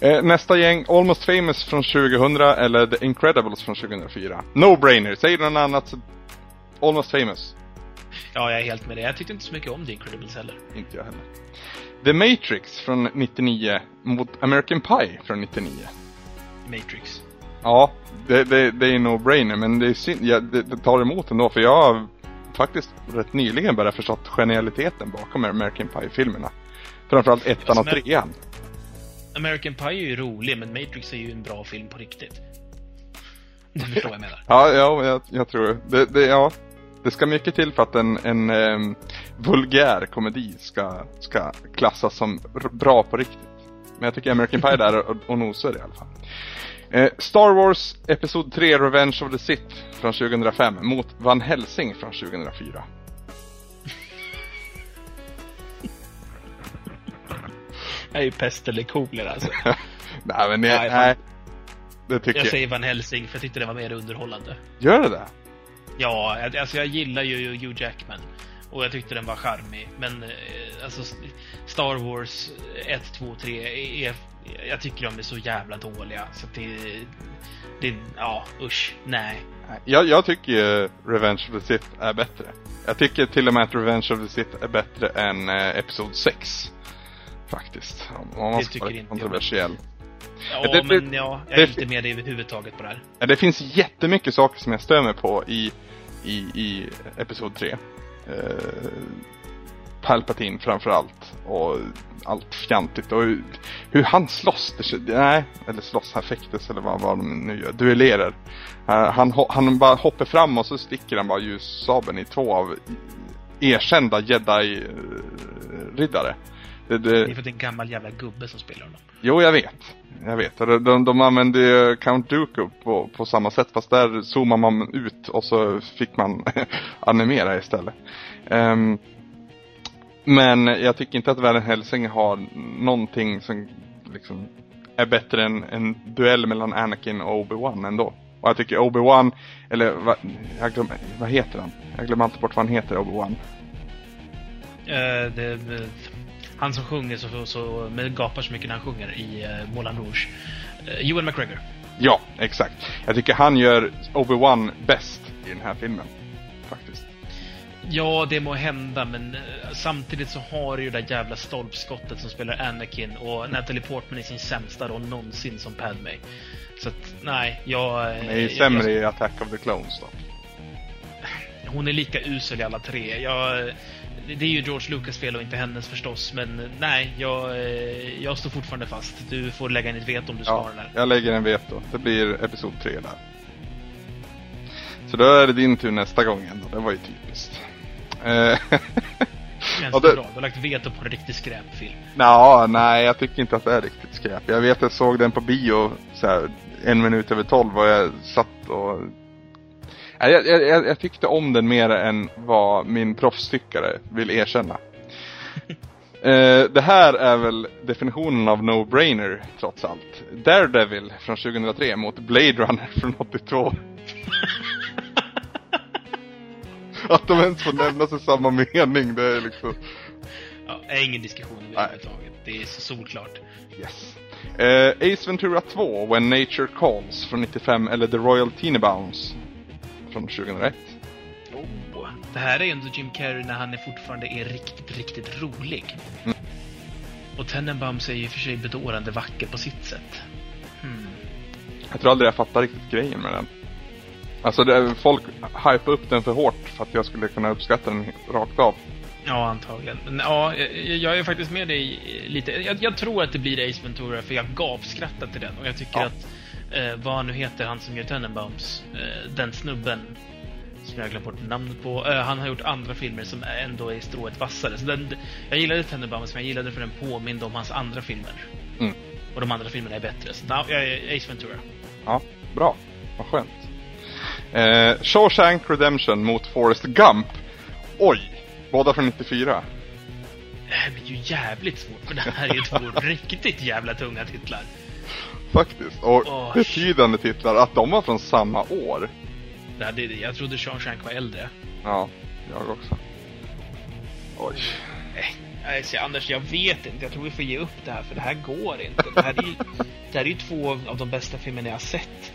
S5: Eh, nästa gäng, Almost Famous från 2000 eller The Incredibles från 2004. No-brainer, säger någon annat så Almost Famous.
S4: ja, jag är helt med det. Jag tyckte inte så mycket om The Incredibles heller.
S5: Inte jag heller. The Matrix från 99 mot American Pie från 99.
S4: Matrix.
S5: Ja, det, det, det är no-brainer men det är synd, ja, det, det tar emot ändå för jag har faktiskt rätt nyligen börjat förstått genialiteten bakom American Pie-filmerna. Framförallt ettan och
S4: Alltså, men-
S5: trean.
S4: American Pie är ju rolig, men Matrix är ju en bra film på riktigt. Du förstår vad jag menar.
S5: Ja, ja jag, jag tror det. det. Ja, det ska mycket till för att en, en em, vulgär komedi ska, ska klassas som bra på riktigt. Men jag tycker American Pie där och, och nosar i alla fall. Eh, Star Wars Episod 3 Revenge of the Sith från 2005 mot Van Helsing från 2004.
S4: Det är ju pest eller kolera alltså.
S5: nej men
S4: Nej,
S5: nej. Det tycker
S4: Jag
S5: jag.
S4: säger Van Helsing för jag tyckte det var mer underhållande.
S5: Gör det det?
S4: Ja, alltså jag gillar ju Hugh Jackman. Och jag tyckte den var charmig. Men eh, alltså Star Wars 1, 2, 3 är, jag tycker de är så jävla dåliga. Så att det, det, ja usch, nej.
S5: Jag, jag tycker ju Revenge of the Sith är bättre. Jag tycker till och med att Revenge of the Sith är bättre än eh, Episod 6. Faktiskt. Om, man
S4: Det
S5: ska vara
S4: inte jag.
S5: kontroversiell.
S4: Ja,
S5: det-
S4: men ja, jag är
S5: det-
S4: inte med dig överhuvudtaget på det här.
S5: Det finns jättemycket saker som jag stör mig på i, i, i Episod 3. Eh, Palpatine framförallt. Och allt fjantigt. Och hur, hur han slåss. Det, nej, eller slåss, han fäktas eller vad, vad de nu gör. Duellerar. Eh, han, han bara hoppar fram och så sticker han bara ljussabeln i två av erkända jedi-riddare. Eh, det,
S4: Det är
S5: det,
S4: för att det är en gammal jävla gubbe som spelar honom.
S5: Jo, jag vet. Jag vet. De, de, de använde ju Count Dooku på, på samma sätt. Fast där zoomar man ut och så fick man animera istället. Ehm, men jag tycker inte att Van Helsing har någonting som liksom är bättre än en duell mellan Anakin och Obi-Wan ändå. Och jag tycker Obi-Wan, eller vad, jag glöm, vad heter han? Jag glömmer alltid bort vad han heter, Obi-Wan.
S4: Eh, det, han som sjunger så, så med gapar så mycket när han sjunger i uh, Moulin Rouge. Uh, Ewan McGregor.
S5: Ja, exakt. Jag tycker han gör Obi-Wan bäst i den här filmen. Faktiskt.
S4: Ja, det må hända, men eh, samtidigt så har du ju det där jävla stolpskottet som spelar Anakin och Natalie Portman i sin sämsta roll någonsin som Padme. Så att, nej, jag...
S5: Han är ju sämre
S4: jag-
S5: i Attack of the Clones då.
S4: Hon är lika usel i alla tre. Jag, det är ju George Lucas fel och inte hennes förstås, men nej, jag, eh, jag står fortfarande fast. Du får lägga in ett veto om du ska ha
S5: Ja,
S4: den här.
S5: jag lägger en veto. Det blir Episod 3 där. Så då är det din tur nästa gång igen då. Det var ju typiskt. Eh,
S4: Känns
S5: Ja,
S4: det bra? Du har lagt veto på en riktig skräpfilm.
S5: Nja, nej jag tycker inte att det är riktigt skräp. Jag vet jag såg den på bio så här, en minut över tolv och jag satt och... Jag, jag, jag, tyckte om den mer än vad min proffstyckare vill erkänna. Eh, det här är väl definitionen av no-brainer trots allt. Daredevil från 2003 mot Blade Runner från 82. Att de ens får nämnas i samma mening, det är liksom...
S4: Ja, är ingen diskussion överhuvudtaget. Det är så solklart.
S5: Yes. Eh, Ace Ventura 2, When Nature Calls från 95 eller The Royal Tenenbaums från 2001.
S4: Oh, det här är ju ändå Jim Carrey när han är fortfarande är riktigt, riktigt rolig.
S5: Mm.
S4: Och Tenenbaums är ju för sig bedårande vacker på sitt sätt. Hmm.
S5: Jag tror aldrig jag fattar riktigt grejen med den. Alltså det, folk hypar upp den för hårt för att jag skulle kunna uppskatta den rakt av.
S4: Ja, antagligen. Men ja, jag, jag är faktiskt med dig lite. Jag, jag tror att det blir Ace Ventura för jag gapskrattar till den. Och jag tycker
S5: Ja.
S4: att, eh, vad nu heter, han som gör Tenenbaums, eh, den snubben som jag glömt bort namnet på. Eh, han har gjort andra filmer som ändå är strået vassare. Så den, jag gillade Tenenbaums, men jag gillade för den påminde om hans andra filmer.
S5: Mm.
S4: Och de andra filmerna är bättre. Så ja, jag är Ace Ventura.
S5: Ja, bra. Vad skönt. Eh, Shawshank Redemption mot Forrest Gump. Oj! Båda från 94.
S4: Det här blir ju jävligt svårt, för det här är ju två riktigt jävla tunga titlar.
S5: Faktiskt. Och
S4: Åh,
S5: betydande titlar. Att de var från samma år.
S4: Det hade, jag trodde Shawshank var äldre.
S5: Ja, jag också. Oj.
S4: Nej, så Anders, jag vet inte. Jag tror vi får ge upp det här, för det här går inte. Det här är ju, det här är ju två av- av de bästa filmerna jag har sett.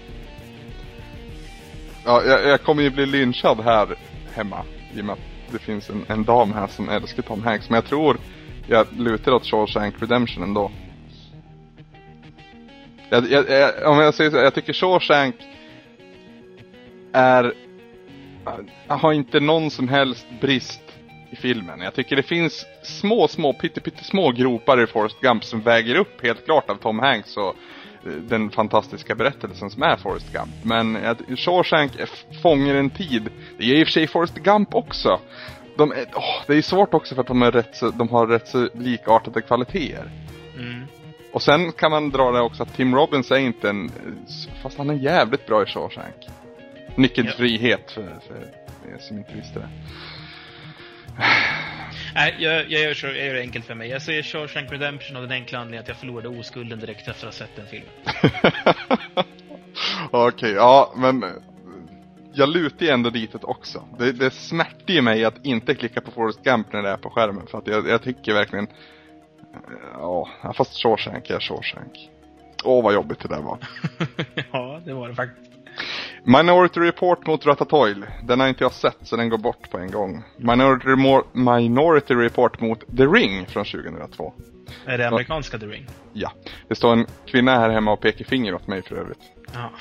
S5: Ja, jag, jag kommer ju bli lynchad här hemma. I och med att det finns en, en dam här som älskar Tom Hanks. Men jag tror jag lutar åt Shawshank Redemption ändå. Jag, jag, jag, om jag säger så, jag tycker Shawshank är... har inte någon som helst brist i filmen. Jag tycker det finns små, små, pyttesmå gropar i Forrest Gump som väger upp helt klart av Tom Hanks och eh, den fantastiska berättelsen som är Forrest Gump. Men att Shawshank fångar en tid. Det gör i och för sig Forrest Gump också. De eh, är, oh, det är svårt också för att de, är rätt så, de har rätt så likartade kvaliteter. Och sen kan man dra det också att Tim Robbins är inte en... Fast han är jävligt bra i Shawshank. Nyckeln till
S4: Ja.
S5: frihet för, för er som inte visste det.
S4: Nej, jag, jag, gör så, jag gör det enkelt för mig. Jag säger Shawshank Redemption av den enkla anledningen att jag förlorade oskulden direkt efter att ha sett den filmen.
S5: Okej, ja men... Jag lutar ju ändå ditåt också. Det, det smärtar ju mig att inte klicka på Forrest Gump när det är på skärmen. För att jag, jag tycker verkligen... Ja, fast Shawshank är Shawshank. Åh vad jobbigt det där var.
S4: ja, det var det faktiskt.
S5: Minority Report mot Ratatouille. Den har inte jag sett så den går bort på en gång. Minority, Minority Report mot The Ring från 2002.
S4: Är det amerikanska The Ring?
S5: Ja. Det står en kvinna här hemma och pekar finger åt mig för övrigt.
S4: Ja.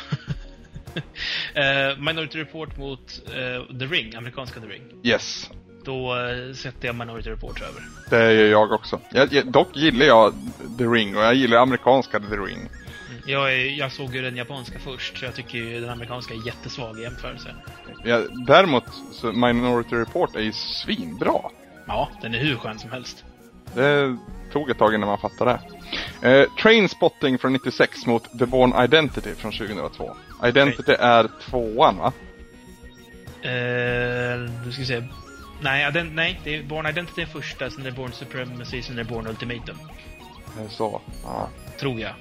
S4: Eh, Minority Report mot eh, The Ring, amerikanska The Ring.
S5: Yes.
S4: Då uh, sätter jag Minority Report över.
S5: Det gör jag också. Jag, jag, dock gillar jag The Ring och jag gillar amerikanska The Ring.
S4: Jag, är, jag såg ju den japanska först, så jag tycker ju den amerikanska är jättesvag i jämförelse.
S5: Jag, däremot, så Minority Report är ju svinbra.
S4: Ja, den är hur skön som helst.
S5: Det tog ett tag innan man fattade det. Eh, Trainspotting från 96 mot The Born Identity från 2002. Identity är tvåan va?
S4: Eh, du ska se. Nej, ja, den, nej, det är Born Identity är första, sen är det Born Supremacy, sen är det Born Ultimatum.
S5: Så, ja.
S4: Tror jag.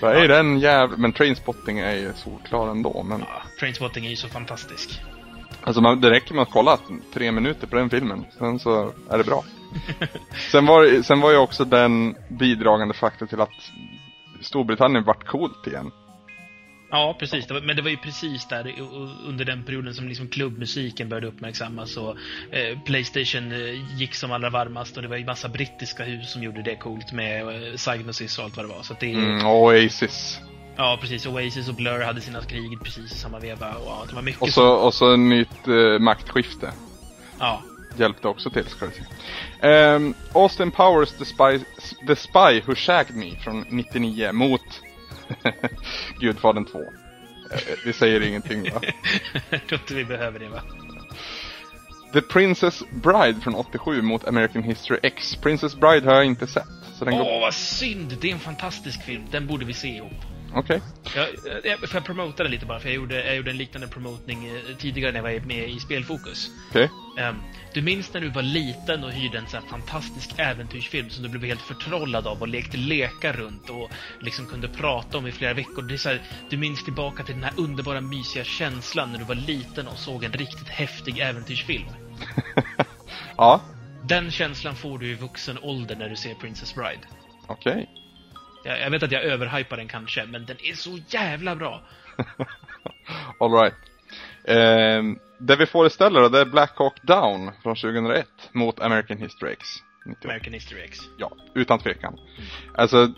S5: Så är den jävla... Men Trainspotting är ju solklar ändå. Men
S4: Ja, Trainspotting är ju så fantastisk.
S5: alltså man, det räcker med att kolla tre minuter på den filmen. Sen så är det bra. sen, var, sen var ju också den bidragande faktor till att Storbritannien vart coolt igen.
S4: Ja, precis. Det var, men det var ju precis där under den perioden som liksom klubbmusiken började uppmärksammas och eh, Playstation eh, gick som allra varmast och det var ju massa brittiska hus som gjorde det coolt med eh, Psygnosis och allt vad det var. Så det,
S5: Mm, Oasis.
S4: Ja, precis. Oasis och Blur hade sina krig precis i samma veva och ja, det var mycket
S5: Och så, och så ett nytt eh, maktskifte.
S4: Ja,
S5: Hjälpte också till ska jag säga. Ehm, Austin Powers The Spy, The Spy Who Shagged Me från 99 mot Gudfadern 2. Eh, det säger ingenting va?
S4: jag tror inte vi behöver det va?
S5: The Princess Bride från 87 mot American History X. Princess Bride har jag inte sett.
S4: Åh,
S5: går...
S4: vad synd! Det är en fantastisk film. Den borde vi se ihop.
S5: Okej.
S4: Jag, jag, får jag promota det lite bara? För jag gjorde, jag gjorde en liknande promotning eh, tidigare när jag var med i Spelfokus.
S5: Okej.
S4: Ehm, du minns när du var liten och hyrde en sån här fantastisk äventyrsfilm som du blev helt förtrollad av och lekte lekar runt och liksom kunde prata om i flera veckor. Det är så här, du minns tillbaka till den här underbara mysiga känslan när du var liten och såg en riktigt häftig äventyrsfilm.
S5: Ja.
S4: Den känslan får du i vuxen ålder när du ser Princess Bride.
S5: Okej.
S4: Jag, jag vet att jag överhypar den kanske, men den är så jävla bra.
S5: Alright. Ehm, det vi får istället då, det är Black Hawk Down från 2001 mot American History X. 98.
S4: American History X.
S5: Ja, utan tvekan. Alltså,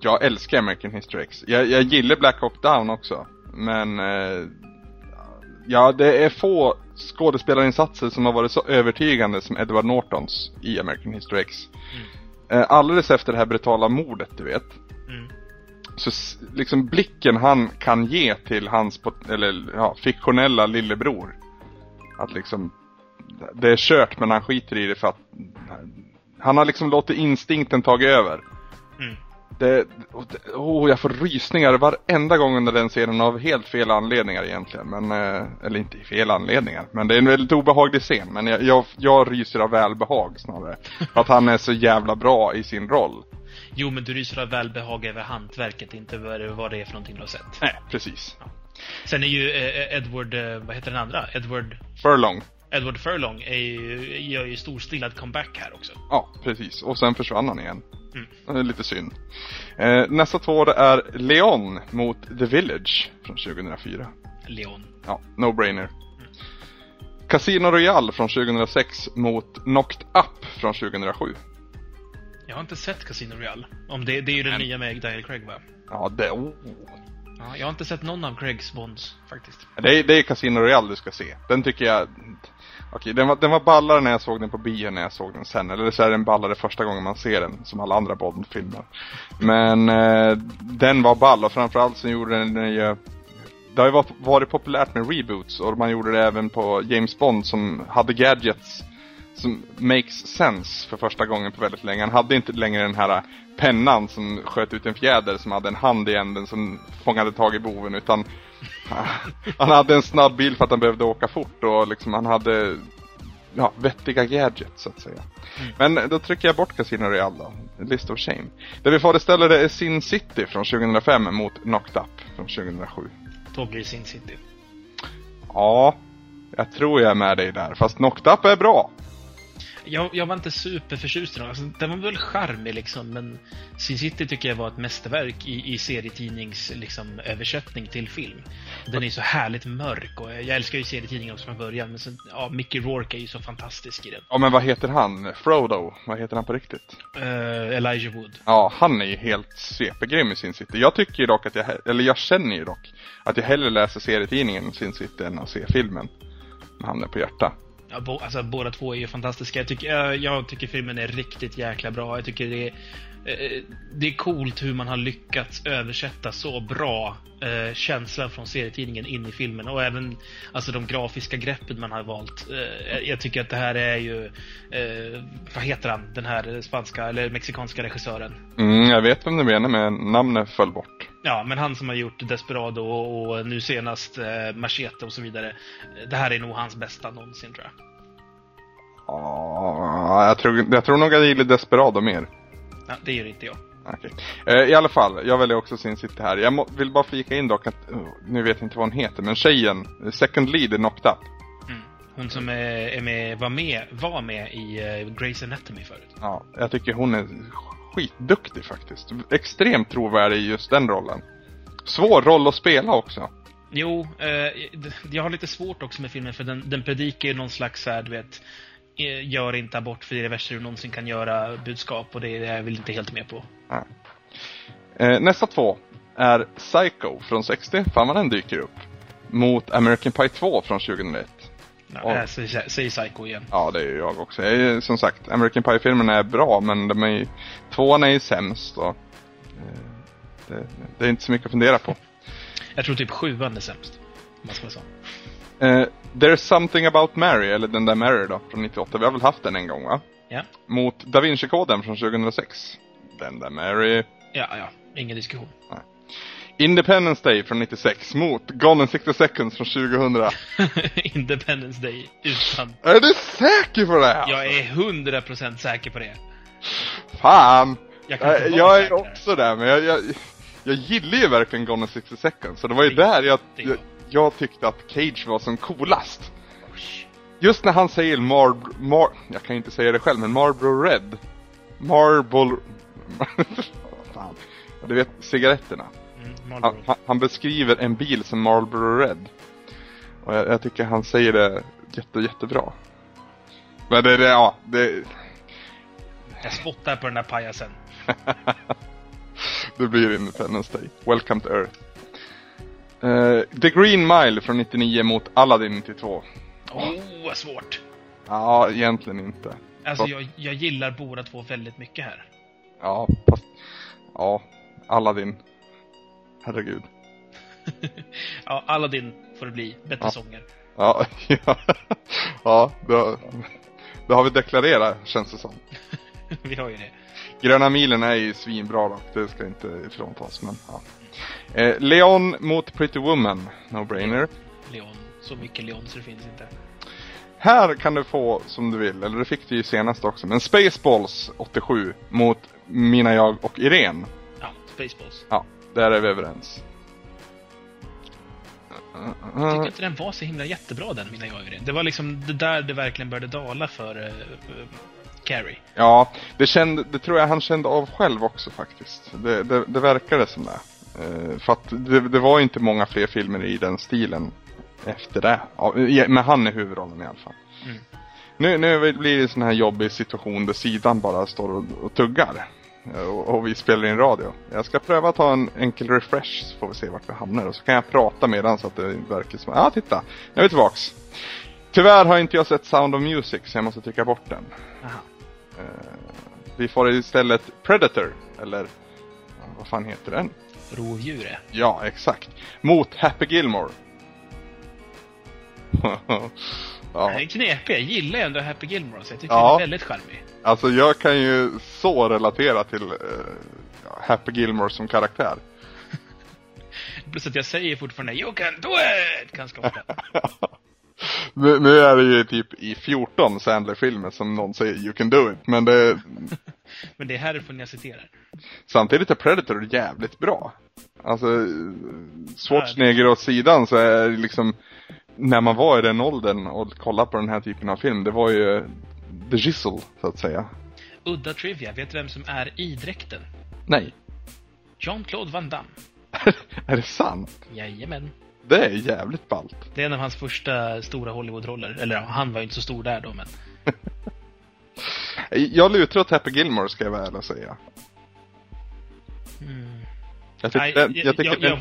S5: jag älskar American History X. Jag, jag gillar Black Hawk Down också. Men, eh, ja, det är få skådespelarinsatser som har varit så övertygande som Edward Nortons i American History X. Eh, alldeles efter det här brutala mordet, du vet. Så liksom blicken han kan ge till hans, eller ja, fiktionella lillebror. Att liksom, det är kört men han skiter i det för att han har liksom låtit instinkten tagit över.
S4: Mm.
S5: Det, och det, oh, jag får rysningar varenda gång under den scenen av helt fel anledningar egentligen. Men, eh, eller inte fel anledningar. Men det är en väldigt obehaglig scen. Men jag, jag, jag ryser av välbehag snarare. Att han är så jävla bra i sin roll.
S4: Jo, men du ryser av välbehag över hantverket, inte vad det, är för någonting du har sett.
S5: Nej, precis.
S4: Sen är ju eh, Edward, eh, vad heter den andra? Edward,
S5: Furlong.
S4: Edward Furlong är ju, gör ju storstilad comeback här också.
S5: Ja, precis. Och sen försvann han igen.
S4: Mm.
S5: Det är lite synd. Eh, nästa två är Leon mot The Village från 2004.
S4: Leon.
S5: Ja, no-brainer. Casino Royale från 2006 mot Knocked Up från 2007.
S4: Jag har inte sett Casino Royale. Om det, det är ju den
S5: Men-
S4: nya med Daniel Craig va?
S5: Ja, det, oh.
S4: Ja, jag har inte sett någon av Craigs Bonds faktiskt.
S5: det, är, det är Casino Royale du ska se. Den tycker jag... Okej, den var, den var ballare när jag såg den på bio när jag såg den sen. Eller så är den ballare första gången man ser den, som alla andra Bond-filmer. Men eh, den var ball och framförallt så gjorde den den ju... Det har ju varit, varit populärt med reboots och man gjorde det även på James Bond som hade gadgets som makes sense för första gången på väldigt länge. Han hade inte längre den här pennan som sköt ut en fjäder som hade en hand i änden som fångade tag i boven utan han hade en snabb bil för att han behövde åka fort och liksom han hade ja, vettiga gadgets så att säga. Men då trycker jag bort Casino Royale då. List of Shame. Det vi får istället är Sin City från 2005 mot Knocked Up från 2007.
S4: Då blir Sin City.
S5: Ja, jag tror jag är med dig där. Fast Knocked Up är bra.
S4: Jag, jag var inte superförtjust i den. Alltså, den var väl charmig liksom, men Sin City tycker jag var ett mästerverk i, i serietidnings liksom, översättning till film. Den är så härligt mörk och jag älskar ju serietidningar också från början, men sen, ja, Mickey Rourke är ju så fantastisk i den.
S5: Ja men vad heter han? Frodo? Vad heter han på riktigt?
S4: Uh, Elijah Wood.
S5: Ja, han är ju helt svepegrym i Sin City. Jag tycker ju dock att jag, eller jag känner ju dock att jag hellre läser serietidningen Sin City än att se filmen. Med handen på hjärtat.
S4: Ja, bo, alltså, båda två är ju fantastiska. Jag tycker, jag, jag tycker filmen är riktigt jäkla bra. Jag tycker det är, eh, det är coolt hur man har lyckats översätta så bra eh, känslan från serietidningen in i filmen. Och även alltså, de grafiska greppen man har valt. Eh, jag- tycker att det här är ju... Eh, vad heter han? Den här spanska eller mexikanska regissören.
S5: Mm, jag vet vem du menar men namnet föll bort.
S4: Ja, men han som har gjort Desperado och, och nu senast eh, Machete och så vidare. Det här är nog hans bästa någonsin tror jag.
S5: Ja, jag tror, jag tror nog jag gillar Desperado mer.
S4: Ja, det gör inte jag.
S5: Okej. Eh, I alla fall, jag väljer också Sin City här. Jag må, vill bara flika in dock att, oh, nu vet jag inte vad hon heter, men tjejen, eh, second lead i Knocked Up.
S4: Mm. Hon som är, är med, var med, var med i uh, Grey's Anatomy förut.
S5: Ja, jag tycker hon är skitduktig faktiskt. Extremt trovärdig i just den rollen. Svår roll att spela också.
S4: Jo, eh, jag har lite svårt också med filmen för den, den predikar ju någon slags här, du vet, eh, gör inte abort för det är det värsta du någonsin kan göra budskap och det är jag väl inte helt med på.
S5: Eh, nästa två är Psycho från 60, fan vad den dyker upp. Mot American Pie 2 från 2001.
S4: Ja,
S5: Oj.
S4: äh, säg, säg Psycho igen.
S5: Ja, det är ju jag också. Jag är, som sagt, American Pie-filmerna är bra, men de är ju, tvåan är ju sämst och eh, det, det är inte så mycket att fundera på.
S4: Jag tror typ sjuan är sämst. Om man ska vara så.
S5: Eh, There's something about Mary, eller den där Mary då, från 98. Vi har väl haft den en gång va?
S4: Ja.
S5: Mot Da Vinci-koden från 2006. Den där Mary.
S4: Ja, ja. Ingen diskussion.
S5: Independence Day från 96 mot Gone in 60 seconds från 2000.
S4: Independence Day utan...
S5: Är du säker på det här?
S4: Jag är 100% säker på det.
S5: Fan!
S4: Jag
S5: Jag,
S4: vara
S5: jag är också där, men jag, jag, jag gillar ju verkligen Gone in 60 seconds. Så det var ju
S4: Det-
S5: där jag, jag, jag tyckte att Cage var som coolast. Just när han säger Marb... Mar... Jag kan ju inte säga det själv, men Marlboro Red. Marble... Fan. Du vet, cigaretterna. Han, han, beskriver en bil som Marlboro Red. Och jag, jag tycker han säger det jätte, jättebra. Men det, det ja, det...
S4: Jag spottar på den där pajasen.
S5: det blir Independence Day. Welcome to Earth. Eh, The Green Mile från 99 mot Aladdin 92.
S4: Åh, vad svårt.
S5: Ja, egentligen inte.
S4: Alltså, jag, jag gillar båda två väldigt mycket här.
S5: Ja, fast... Ja, Aladdin. Herregud.
S4: Ja, Aladdin får det bli. Bättre
S5: Ja.
S4: sånger.
S5: Ja, ja. ja det, det har vi deklarerat, känns det som.
S4: Vi har ju det.
S5: Gröna milen är ju svinbra dock, det ska inte ifråntas, men ja. Eh, Leon mot Pretty Woman, no-brainer.
S4: Leon. Så mycket Leon så det finns inte.
S5: Här kan du få som du vill, eller det fick du ju senast också, men Spaceballs 87 mot Mina jag och Irene.
S4: Ja, Spaceballs.
S5: Ja, där är vi överens.
S4: Jag tycker inte den var så himla jättebra den, mina jag. Det var liksom det där det verkligen började dala för uh, Carrie.
S5: Ja, det, kände, det tror jag han kände av själv också faktiskt. Det, det, det verkade som det. Eh, för att det, det var inte många fler filmer i den stilen efter det. Ja, men han är huvudrollen i alla fall.
S4: Mm.
S5: Nu, nu blir det en sån här jobbig situation där sidan bara står och, och tuggar. Och, och vi spelar in radio. Jag ska pröva att ta en enkel refresh så får vi se vart vi hamnar. Och så kan jag prata medan så att det verkar som... Ja, titta! Nu är vi tillbaks. Tyvärr har inte jag sett Sound of Music så jag måste trycka bort den. Eh, vi får istället Predator, eller vad fan heter den?
S4: Rovdjure.
S5: Ja, exakt. Mot Happy Gilmore. Ja,
S4: är knepig. Jag gillar ju ändå Happy Gilmore, så jag tycker
S5: Ja.
S4: han är väldigt charmig.
S5: Alltså jag kan ju så relatera till ja, Happy Gilmore som karaktär.
S4: Plus att jag säger fortfarande 'You can do it!' ganska ofta.
S5: nu, nu är det ju typ i 14 Sandler-filmer som någon säger 'You can do it' men det,
S4: Men det är härifrån jag citerar.
S5: samtidigt är Predator jävligt bra. Alltså, Schwarzenegger åt sidan så är det liksom, när man var i den åldern och kollade på den här typen av film, det var ju the Gizzle, så att säga.
S4: Udda trivia. Vet du vem som är i dräkten?
S5: Nej.
S4: Jean-Claude Van Damme.
S5: är det sant?
S4: Jajamän.
S5: Det är jävligt ballt.
S4: Det är en av hans första stora Hollywood-roller. Eller ja, han var ju inte så stor där då, men...
S5: Jag lutar åt Happy Gilmore ska jag väl säga.
S4: Mm.
S5: Jag tycker,
S4: Nej, jag,
S5: jag tycker
S4: jag, jag,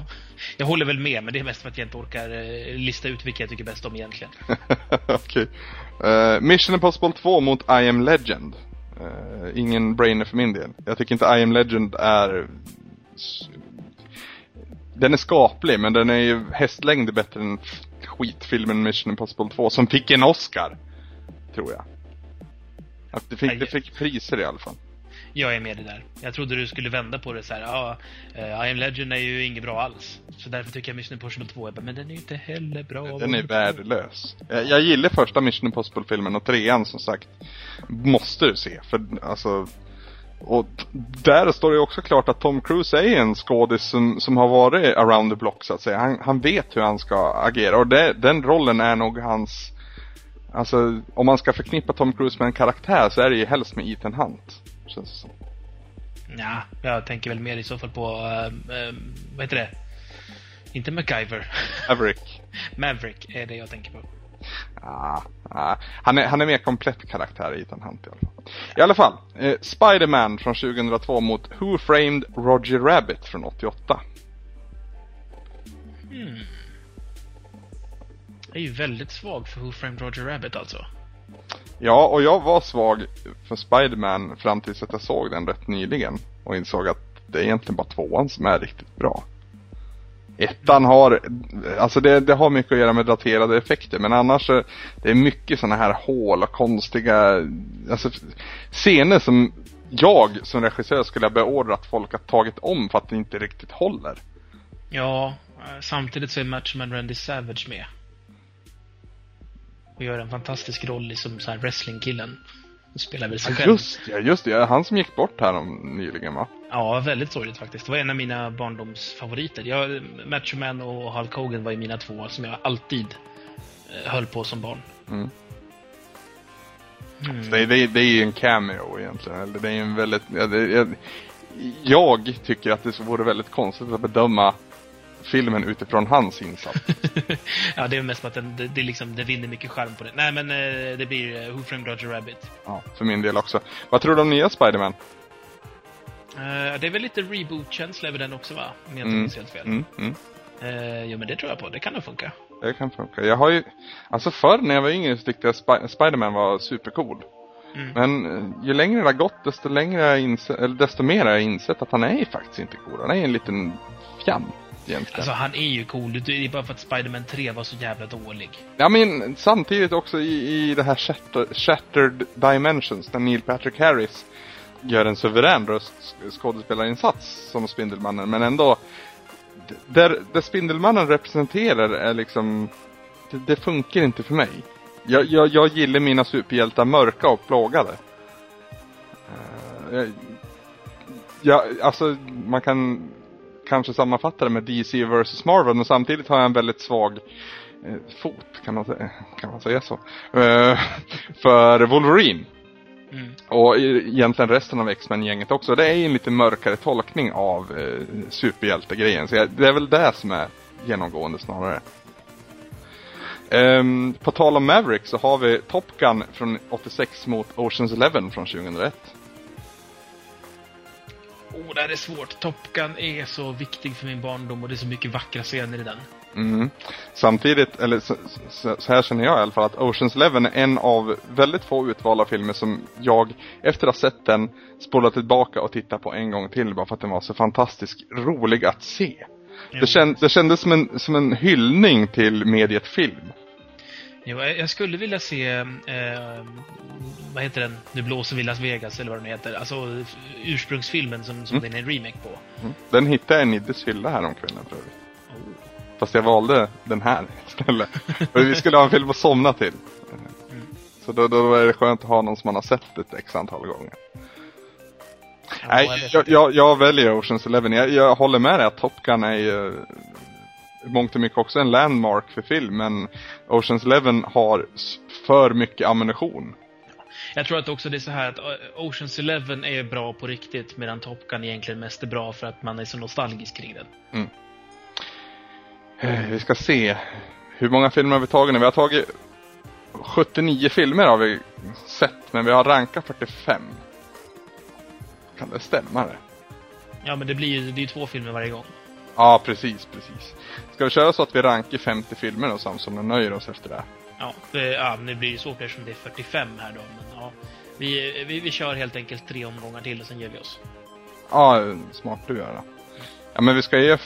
S4: jag håller väl med, men det är mest för att jag inte orkar eh, lista ut vilka jag tycker bäst om egentligen.
S5: Okej. Eh, Mission Impossible 2 mot I am Legend. Eh, ingen brainer för min del. Jag tycker inte I am Legend är... Den är skaplig, men den är ju hästlängder bättre än skitfilmen Mission Impossible 2, som fick en Oscar. Tror jag. Att det, fick, det fick priser i alla fall.
S4: Jag är med det där. Jag trodde du skulle vända på det så här. Ja, eh, I am Legend är ju inget bra alls. Så därför tycker jag Mission Impossible 2 är bara, men den är ju inte heller bra.
S5: Den är värdelös. Jag, jag gillar första Mission Impossible-filmen och trean som sagt måste du se. För alltså och där står det också klart att Tom Cruise är en skådis som, som har varit around the block så att säga. Han, han vet hur han ska agera och det, den rollen är nog hans Alltså om man ska förknippa Tom Cruise med en karaktär så är det ju helst med Ethan Hunt. Känns det som.
S4: Ja, jag tänker väl mer i så fall på, eh, eh, vad heter det? Inte MacGyver.
S5: Maverick.
S4: Maverick är det jag tänker på.
S5: Ah, ah. Han, är, han är mer komplett karaktär i Ethan Hunt i alla fall. I alla fall, eh, Spider-Man från 2002 mot Who Framed Roger Rabbit från 88.
S4: Jag är ju väldigt svag för Who Framed Roger Rabbit alltså.
S5: Ja, och jag var svag för Spider-Man fram tills att jag såg den rätt nyligen. Och insåg att det är egentligen bara tvåan som är riktigt bra. Ettan har, alltså det, det har mycket att göra med daterade effekter men annars så, det är mycket sådana här hål och konstiga, alltså scener som jag som regissör skulle ha beordrat folk att tagit om för att det inte riktigt håller.
S4: Ja, samtidigt så är Matchman Randy Savage med. Och gör en fantastisk roll i som så här wrestlingkillen. Och spelar väl sig själv.
S5: Just ja, just det. Han som gick bort här om, nyligen va?
S4: Ja, väldigt sorgligt faktiskt. Det var en av mina barndomsfavoriter. Jag, Macho Man och Hulk Hogan var ju mina två som jag alltid eh, höll på som barn.
S5: Mm.
S4: Mm.
S5: Det, det, det är ju en cameo egentligen. Eller det är en väldigt... Ja, det, jag, jag tycker att det vore väldigt konstigt att bedöma filmen utifrån hans insats.
S4: ja, det är mest att den, det, det, liksom, det vinner mycket charm på det. Nej, men eh, det blir eh, Who Framed Roger Rabbit.
S5: Ja, för min del också. Vad tror du om nya Spiderman?
S4: Eh, det är väl lite reboot-känsla över den också, va? Om jag inte
S5: Mm.
S4: minns helt fel.
S5: Mm, mm.
S4: Eh, jo, men det tror jag på. Det kan nog funka.
S5: Det kan funka. Jag har ju... Alltså förr när jag var yngre så tyckte jag Sp- Spiderman var supercool.
S4: Mm.
S5: Men ju längre det har gått desto längre jag insett, eller desto mer har jag insett att han är ju faktiskt inte cool. Han är en liten fjant egentligen.
S4: Alltså, han är ju cool. Det är bara för att Spider-Man 3 var så jävla dålig.
S5: Ja men samtidigt också i, i det här Shatter, Shattered Dimensions där Neil Patrick Harris gör en suverän röstskådespelarinsats som Spindelmannen men ändå där, där Spindelmannen representerar är liksom det, det funkar inte för mig. Jag, jag, jag gillar mina superhjältar mörka och plågade. Eh, jag, ja, alltså man kan kanske sammanfatta det med DC vs Marvel men samtidigt har jag en väldigt svag eh, fot, kan man säga, kan man säga så, eh, för Wolverine.
S4: Mm.
S5: Och egentligen resten av X-Men-gänget också. Det är en lite mörkare tolkning av eh, superhjältegrejen. Så jag, det är väl det som är genomgående snarare. Ehm, på tal om Maverick så har vi Top Gun från 86 mot Oceans Eleven från 2001.
S4: Oh, det här är svårt. Top Gun är så viktig för min barndom och det är så mycket vackra scener i den.
S5: Mm. Samtidigt, eller så, så, så här känner jag i alla fall, att Oceans Eleven är en av väldigt få utvalda filmer som jag, efter att ha sett den, spolat tillbaka och tittat på en gång till bara för att den var så fantastiskt rolig att se. Det, känd, det kändes som en, som en hyllning till mediet film.
S4: Jo, jag skulle vilja se, eh, vad heter den, Nu blåser vi Las Vegas eller vad den heter. Alltså ursprungsfilmen som, som
S5: Mm.
S4: den är en remake på.
S5: Mm. Den hittade jag i Niddes hylla här om kvällen för övrigt. Fast jag valde den här istället. Vi skulle ha en film att somna till. Så då, då är det skönt att ha någon som man har sett ett x antal gånger.
S4: Ja,
S5: Nej, jag, jag, jag väljer Oceans Eleven. Jag, jag håller med dig att Top Gun är ju mångt och mycket också en landmark för film. Men Oceans Eleven har för mycket ammunition.
S4: Jag tror att också det är så här att eh, Oceans Eleven är bra på riktigt medan Top Gun egentligen mest är bra för att man är så nostalgisk kring den.
S5: Eh, Vi ska se. Hur många filmer har vi tagit nu? Vi har tagit 79 filmer har vi sett, men vi har rankat 45. Kan det stämma det?
S4: Ja, men det blir ju det är ju två filmer varje gång.
S5: Ja, precis, precis. Ska vi köra så att vi rankar 50 filmer då Samson och nöjer oss efter det?
S4: Ja, det, ja, det blir ju svårt eftersom det är 45 här då. Men, ja, vi, vi, vi kör helt enkelt tre omgångar till och sen ger vi oss.
S5: Ja, smart du gör det. Ja, men vi ska ge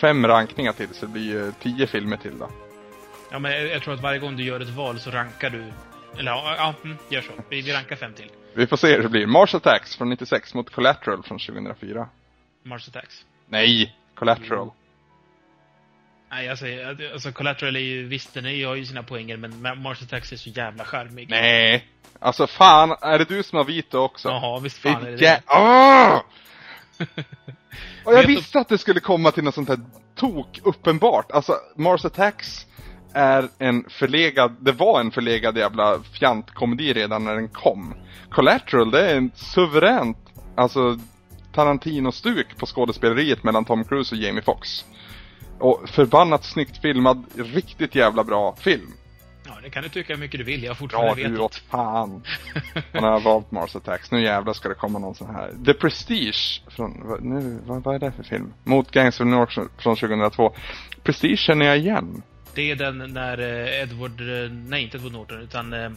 S5: fem rankningar till så det blir eh, 10 filmer till då.
S4: Ja, men jag, jag tror att varje gång du gör ett val så rankar du... Eller ja, ja mm, gör så. Vi, vi rankar fem till.
S5: Vi får se hur det blir. Mars Attacks från 96 mot Collateral från 2004.
S4: Mars Attacks.
S5: Nej, Collateral.
S4: Nej, jag säger, att- alltså Collateral är ju, visst den är, ju- har ju sina poänger, men Ma- Mars Attacks är så jävla charmig.
S5: Nej. Alltså fan, är det du som har vito också?
S4: Jaha, visst fan är det
S5: Vilka...
S4: det.
S5: Åh! Och jag visste att det skulle komma till något sånt här tok, uppenbart. Alltså, Mars Attacks är en förlegad, det var en förlegad jävla fjantkomedi redan när den kom. Collateral, det är en suveränt, alltså Tarantino-stuk på skådespeleriet mellan Tom Cruise och Jamie Foxx. Och förbannat snyggt filmad, riktigt jävla bra film.
S4: Ja, det kan du tycka hur mycket du vill. Jag har fortfarande
S5: Ja du
S4: vetot.
S5: åt fan. Han har valt Mars Attacks. Nu jävlar ska det komma någon sån här. The Prestige från, nu, vad, vad är det för film? Mot Gangs of New York från 2002. Prestige känner jag igen.
S4: Det är den när eh, Edward, eh, nej inte Edward Norton, utan eh,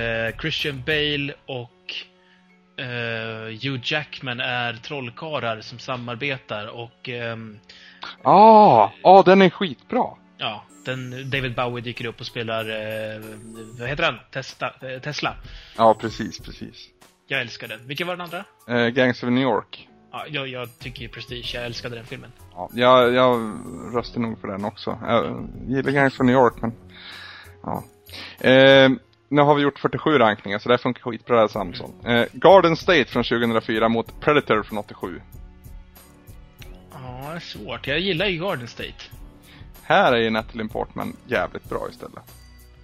S4: eh, Christian Bale och eh, Hugh Jackman är trollkarlar som samarbetar och ehm,
S5: Ah, ah den är skitbra.
S4: ja, den, David Bowie dyker upp och spelar, eh, vad heter han? Testa, eh, Tesla.
S5: Ja, precis, precis.
S4: Jag älskar den. Vilken var den andra?
S5: Eh, Gangs of New York.
S4: Ja, jag, jag tycker Prestige, jag älskade den filmen.
S5: Ja, jag, jag röstar nog för den också. Jag gillar Gangs of New York, men... Ja. Eh, nu har vi gjort 47 rankningar, så det här funkar skitbra här Samson. Eh, Garden State från 2004 mot Predator från 87.
S4: Ja, det är svårt. Jag gillar ju Garden State.
S5: Här är ju Natalie Portman jävligt bra istället.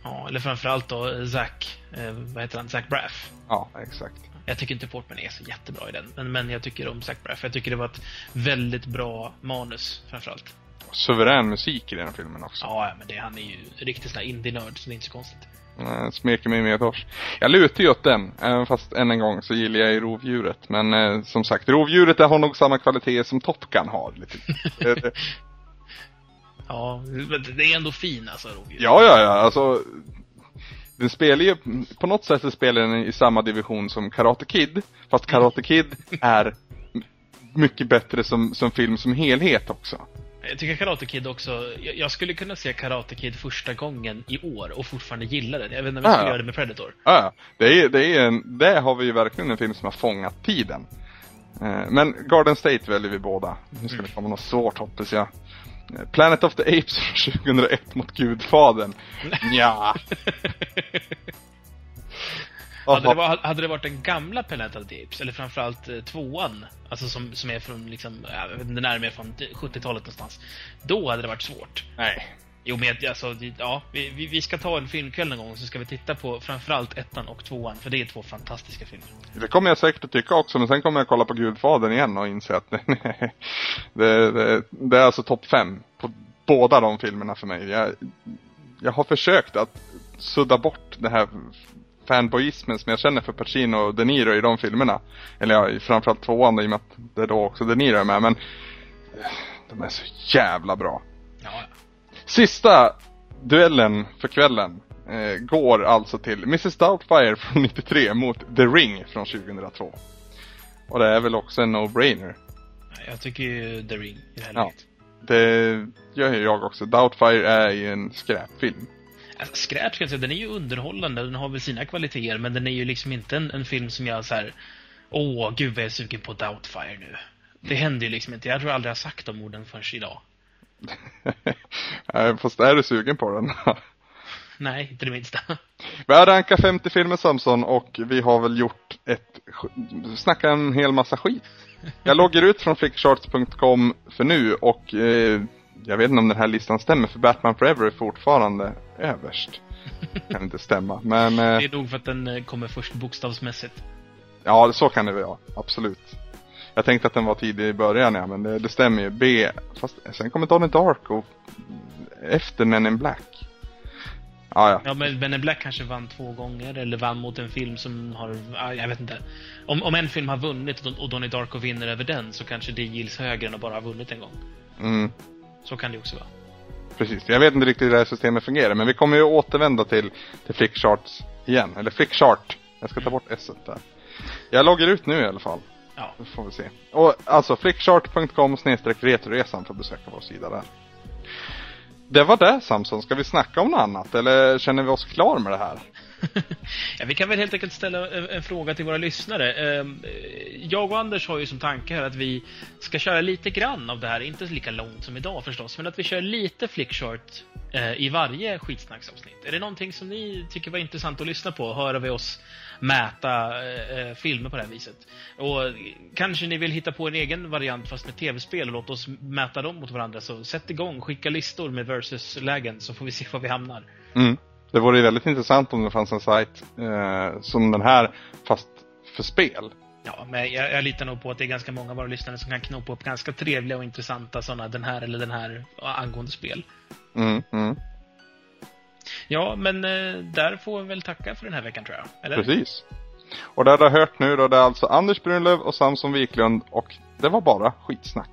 S4: Ja, eller framförallt då Zack, eh, vad heter han? Zack Braff.
S5: Ja, exakt.
S4: Jag tycker inte Portman är så jättebra i den, men, men jag tycker om Zac Braff. Jag tycker det var ett väldigt bra manus, framförallt.
S5: Suverän musik i den här filmen också.
S4: Ja, ja, men det, han är ju riktigt sån här indie-nörd, så det är inte så konstigt.
S5: Eh, smeker mig med tors. Jag lutar ju åt den, även fast än en gång så gillar jag ju rovdjuret. Men eh, som sagt, rovdjuret har nog samma kvalitet som Top Gun har. Lite. Eh,
S4: Ja, men det är ändå fin alltså, rovdjur.
S5: ja, ja, ja, alltså. Den spelar ju, på något sätt så spelar den i samma division som Karate Kid. Fast Karate Kid är mycket bättre som, som film som helhet också.
S4: Jag tycker Karate Kid också, jag, jag skulle kunna se Karate Kid första gången i år och fortfarande gilla den. Jag vet inte om jag skulle göra det med Predator.
S5: Ja, det är, det är en, det har vi ju verkligen en film som har fångat tiden. Eh, Men Garden State väljer vi båda. Nu ska det komma något svårt hoppas jag. Eh, Planet of the Apes från 2001 mot Gudfadern. Ja.
S4: Hade det, var, hade det varit den gamla Planet Apes, eller framförallt eh, tvåan, alltså som, som är från liksom, jag vet inte när de är från 70-talet någonstans, då hade det varit svårt.
S5: Nej.
S4: Jo, men alltså, ja, vi, vi, vi ska ta en filmkväll någon gång så ska vi titta på framförallt ettan och tvåan, för det är två fantastiska filmer.
S5: Det kommer jag säkert att tycka också, men sen kommer jag kolla på Gudfadern igen och inse att det, det, det är alltså topp fem på båda de filmerna för mig. Jag jag har försökt att sudda bort det här fanboyismen som jag känner för Pacino och De Niro i de filmerna. Eller ja, framförallt tvåan i och med att det är då också De Niro är med. Men eh, de är så jävla bra.
S4: Ja,
S5: Sista duellen för kvällen eh, går alltså till Mrs Doubtfire från 93 mot The Ring från 2002. Och det är väl också en no-brainer.
S4: jag tycker ju The Ring i det här
S5: Ja.
S4: läget.
S5: Det gör jag också. Doubtfire är ju en skräpfilm.
S4: Alltså, skräp ska jag säga, den är ju underhållande, den har väl sina kvaliteter, men den är ju liksom inte en, en film som jag så här. Åh, gud vad jag är sugen på Doubtfire nu. Det händer ju liksom inte. Jag tror aldrig jag har sagt de orden förrän idag.
S5: Eh, Fast är du sugen på den?
S4: Nej, inte det minsta.
S5: vi har rankat 50 filmer Samson och vi har väl gjort ett, snackat en hel massa skit. Jag loggar ut från flickcharts.com för nu och eh, jag vet inte om den här listan stämmer för Batman Forever är fortfarande överst. Kan inte stämma, men eh,
S4: Det är nog för att den eh, kommer först bokstavsmässigt.
S5: ja så kan det vara, absolut. Jag tänkte att den var tidig i början ja, men det, det stämmer ju. B, fast sen kommer Donnie Darko efter Men in Black. Ja, ja.
S4: Ja, men Ben in Black kanske vann två gånger, eller vann mot en film som har... ja, Jag vet inte. Om, om en film har vunnit och Don- och Donnie Darko vinner över den, så kanske det gills högre än att bara ha vunnit en gång.
S5: Mm.
S4: Så kan det också vara.
S5: Precis, jag vet inte riktigt hur det här systemet fungerar men vi kommer ju återvända till, till Flickcharts igen, eller Flickchart. Jag ska ta bort s där. Jag loggar ut nu i alla fall,
S4: Ja.
S5: så får vi se. Och alltså flickchart.com snedstreck retroresan för att besöka vår sida där. Det var det Samson, ska vi snacka om något annat eller känner vi oss klar med det här?
S4: Ja, vi kan väl helt enkelt ställa en, en fråga till våra lyssnare. Eh, Jag och Anders har ju som tanke här att vi ska köra lite grann av det här, inte lika långt som idag förstås, men att vi kör lite flickchart eh, i varje skitsnacksavsnitt. Är det någonting som ni tycker var intressant att lyssna på? Höra vi oss mäta eh, eh, filmer på det här viset. Och kanske ni vill hitta på en egen variant fast med tv-spel och låt oss mäta dem mot varandra. Så sätt igång, skicka listor med versus-lägen så får vi se var vi hamnar.
S5: Mm. Det vore ju väldigt intressant om det fanns en sajt eh, som den här, fast för spel.
S4: Ja, men jag, jag litar nog på att det är ganska många av våra lyssnare som kan knopa upp ganska trevliga och intressanta sådana, den här eller den här, angående spel.
S5: Mm, mm.
S4: Ja, men eh, där får vi väl tacka för den här veckan tror jag. Eller?
S5: Precis. Och det du har hört nu då, det är alltså Anders Brunlöv och Samson Wiklund och det var bara skitsnack.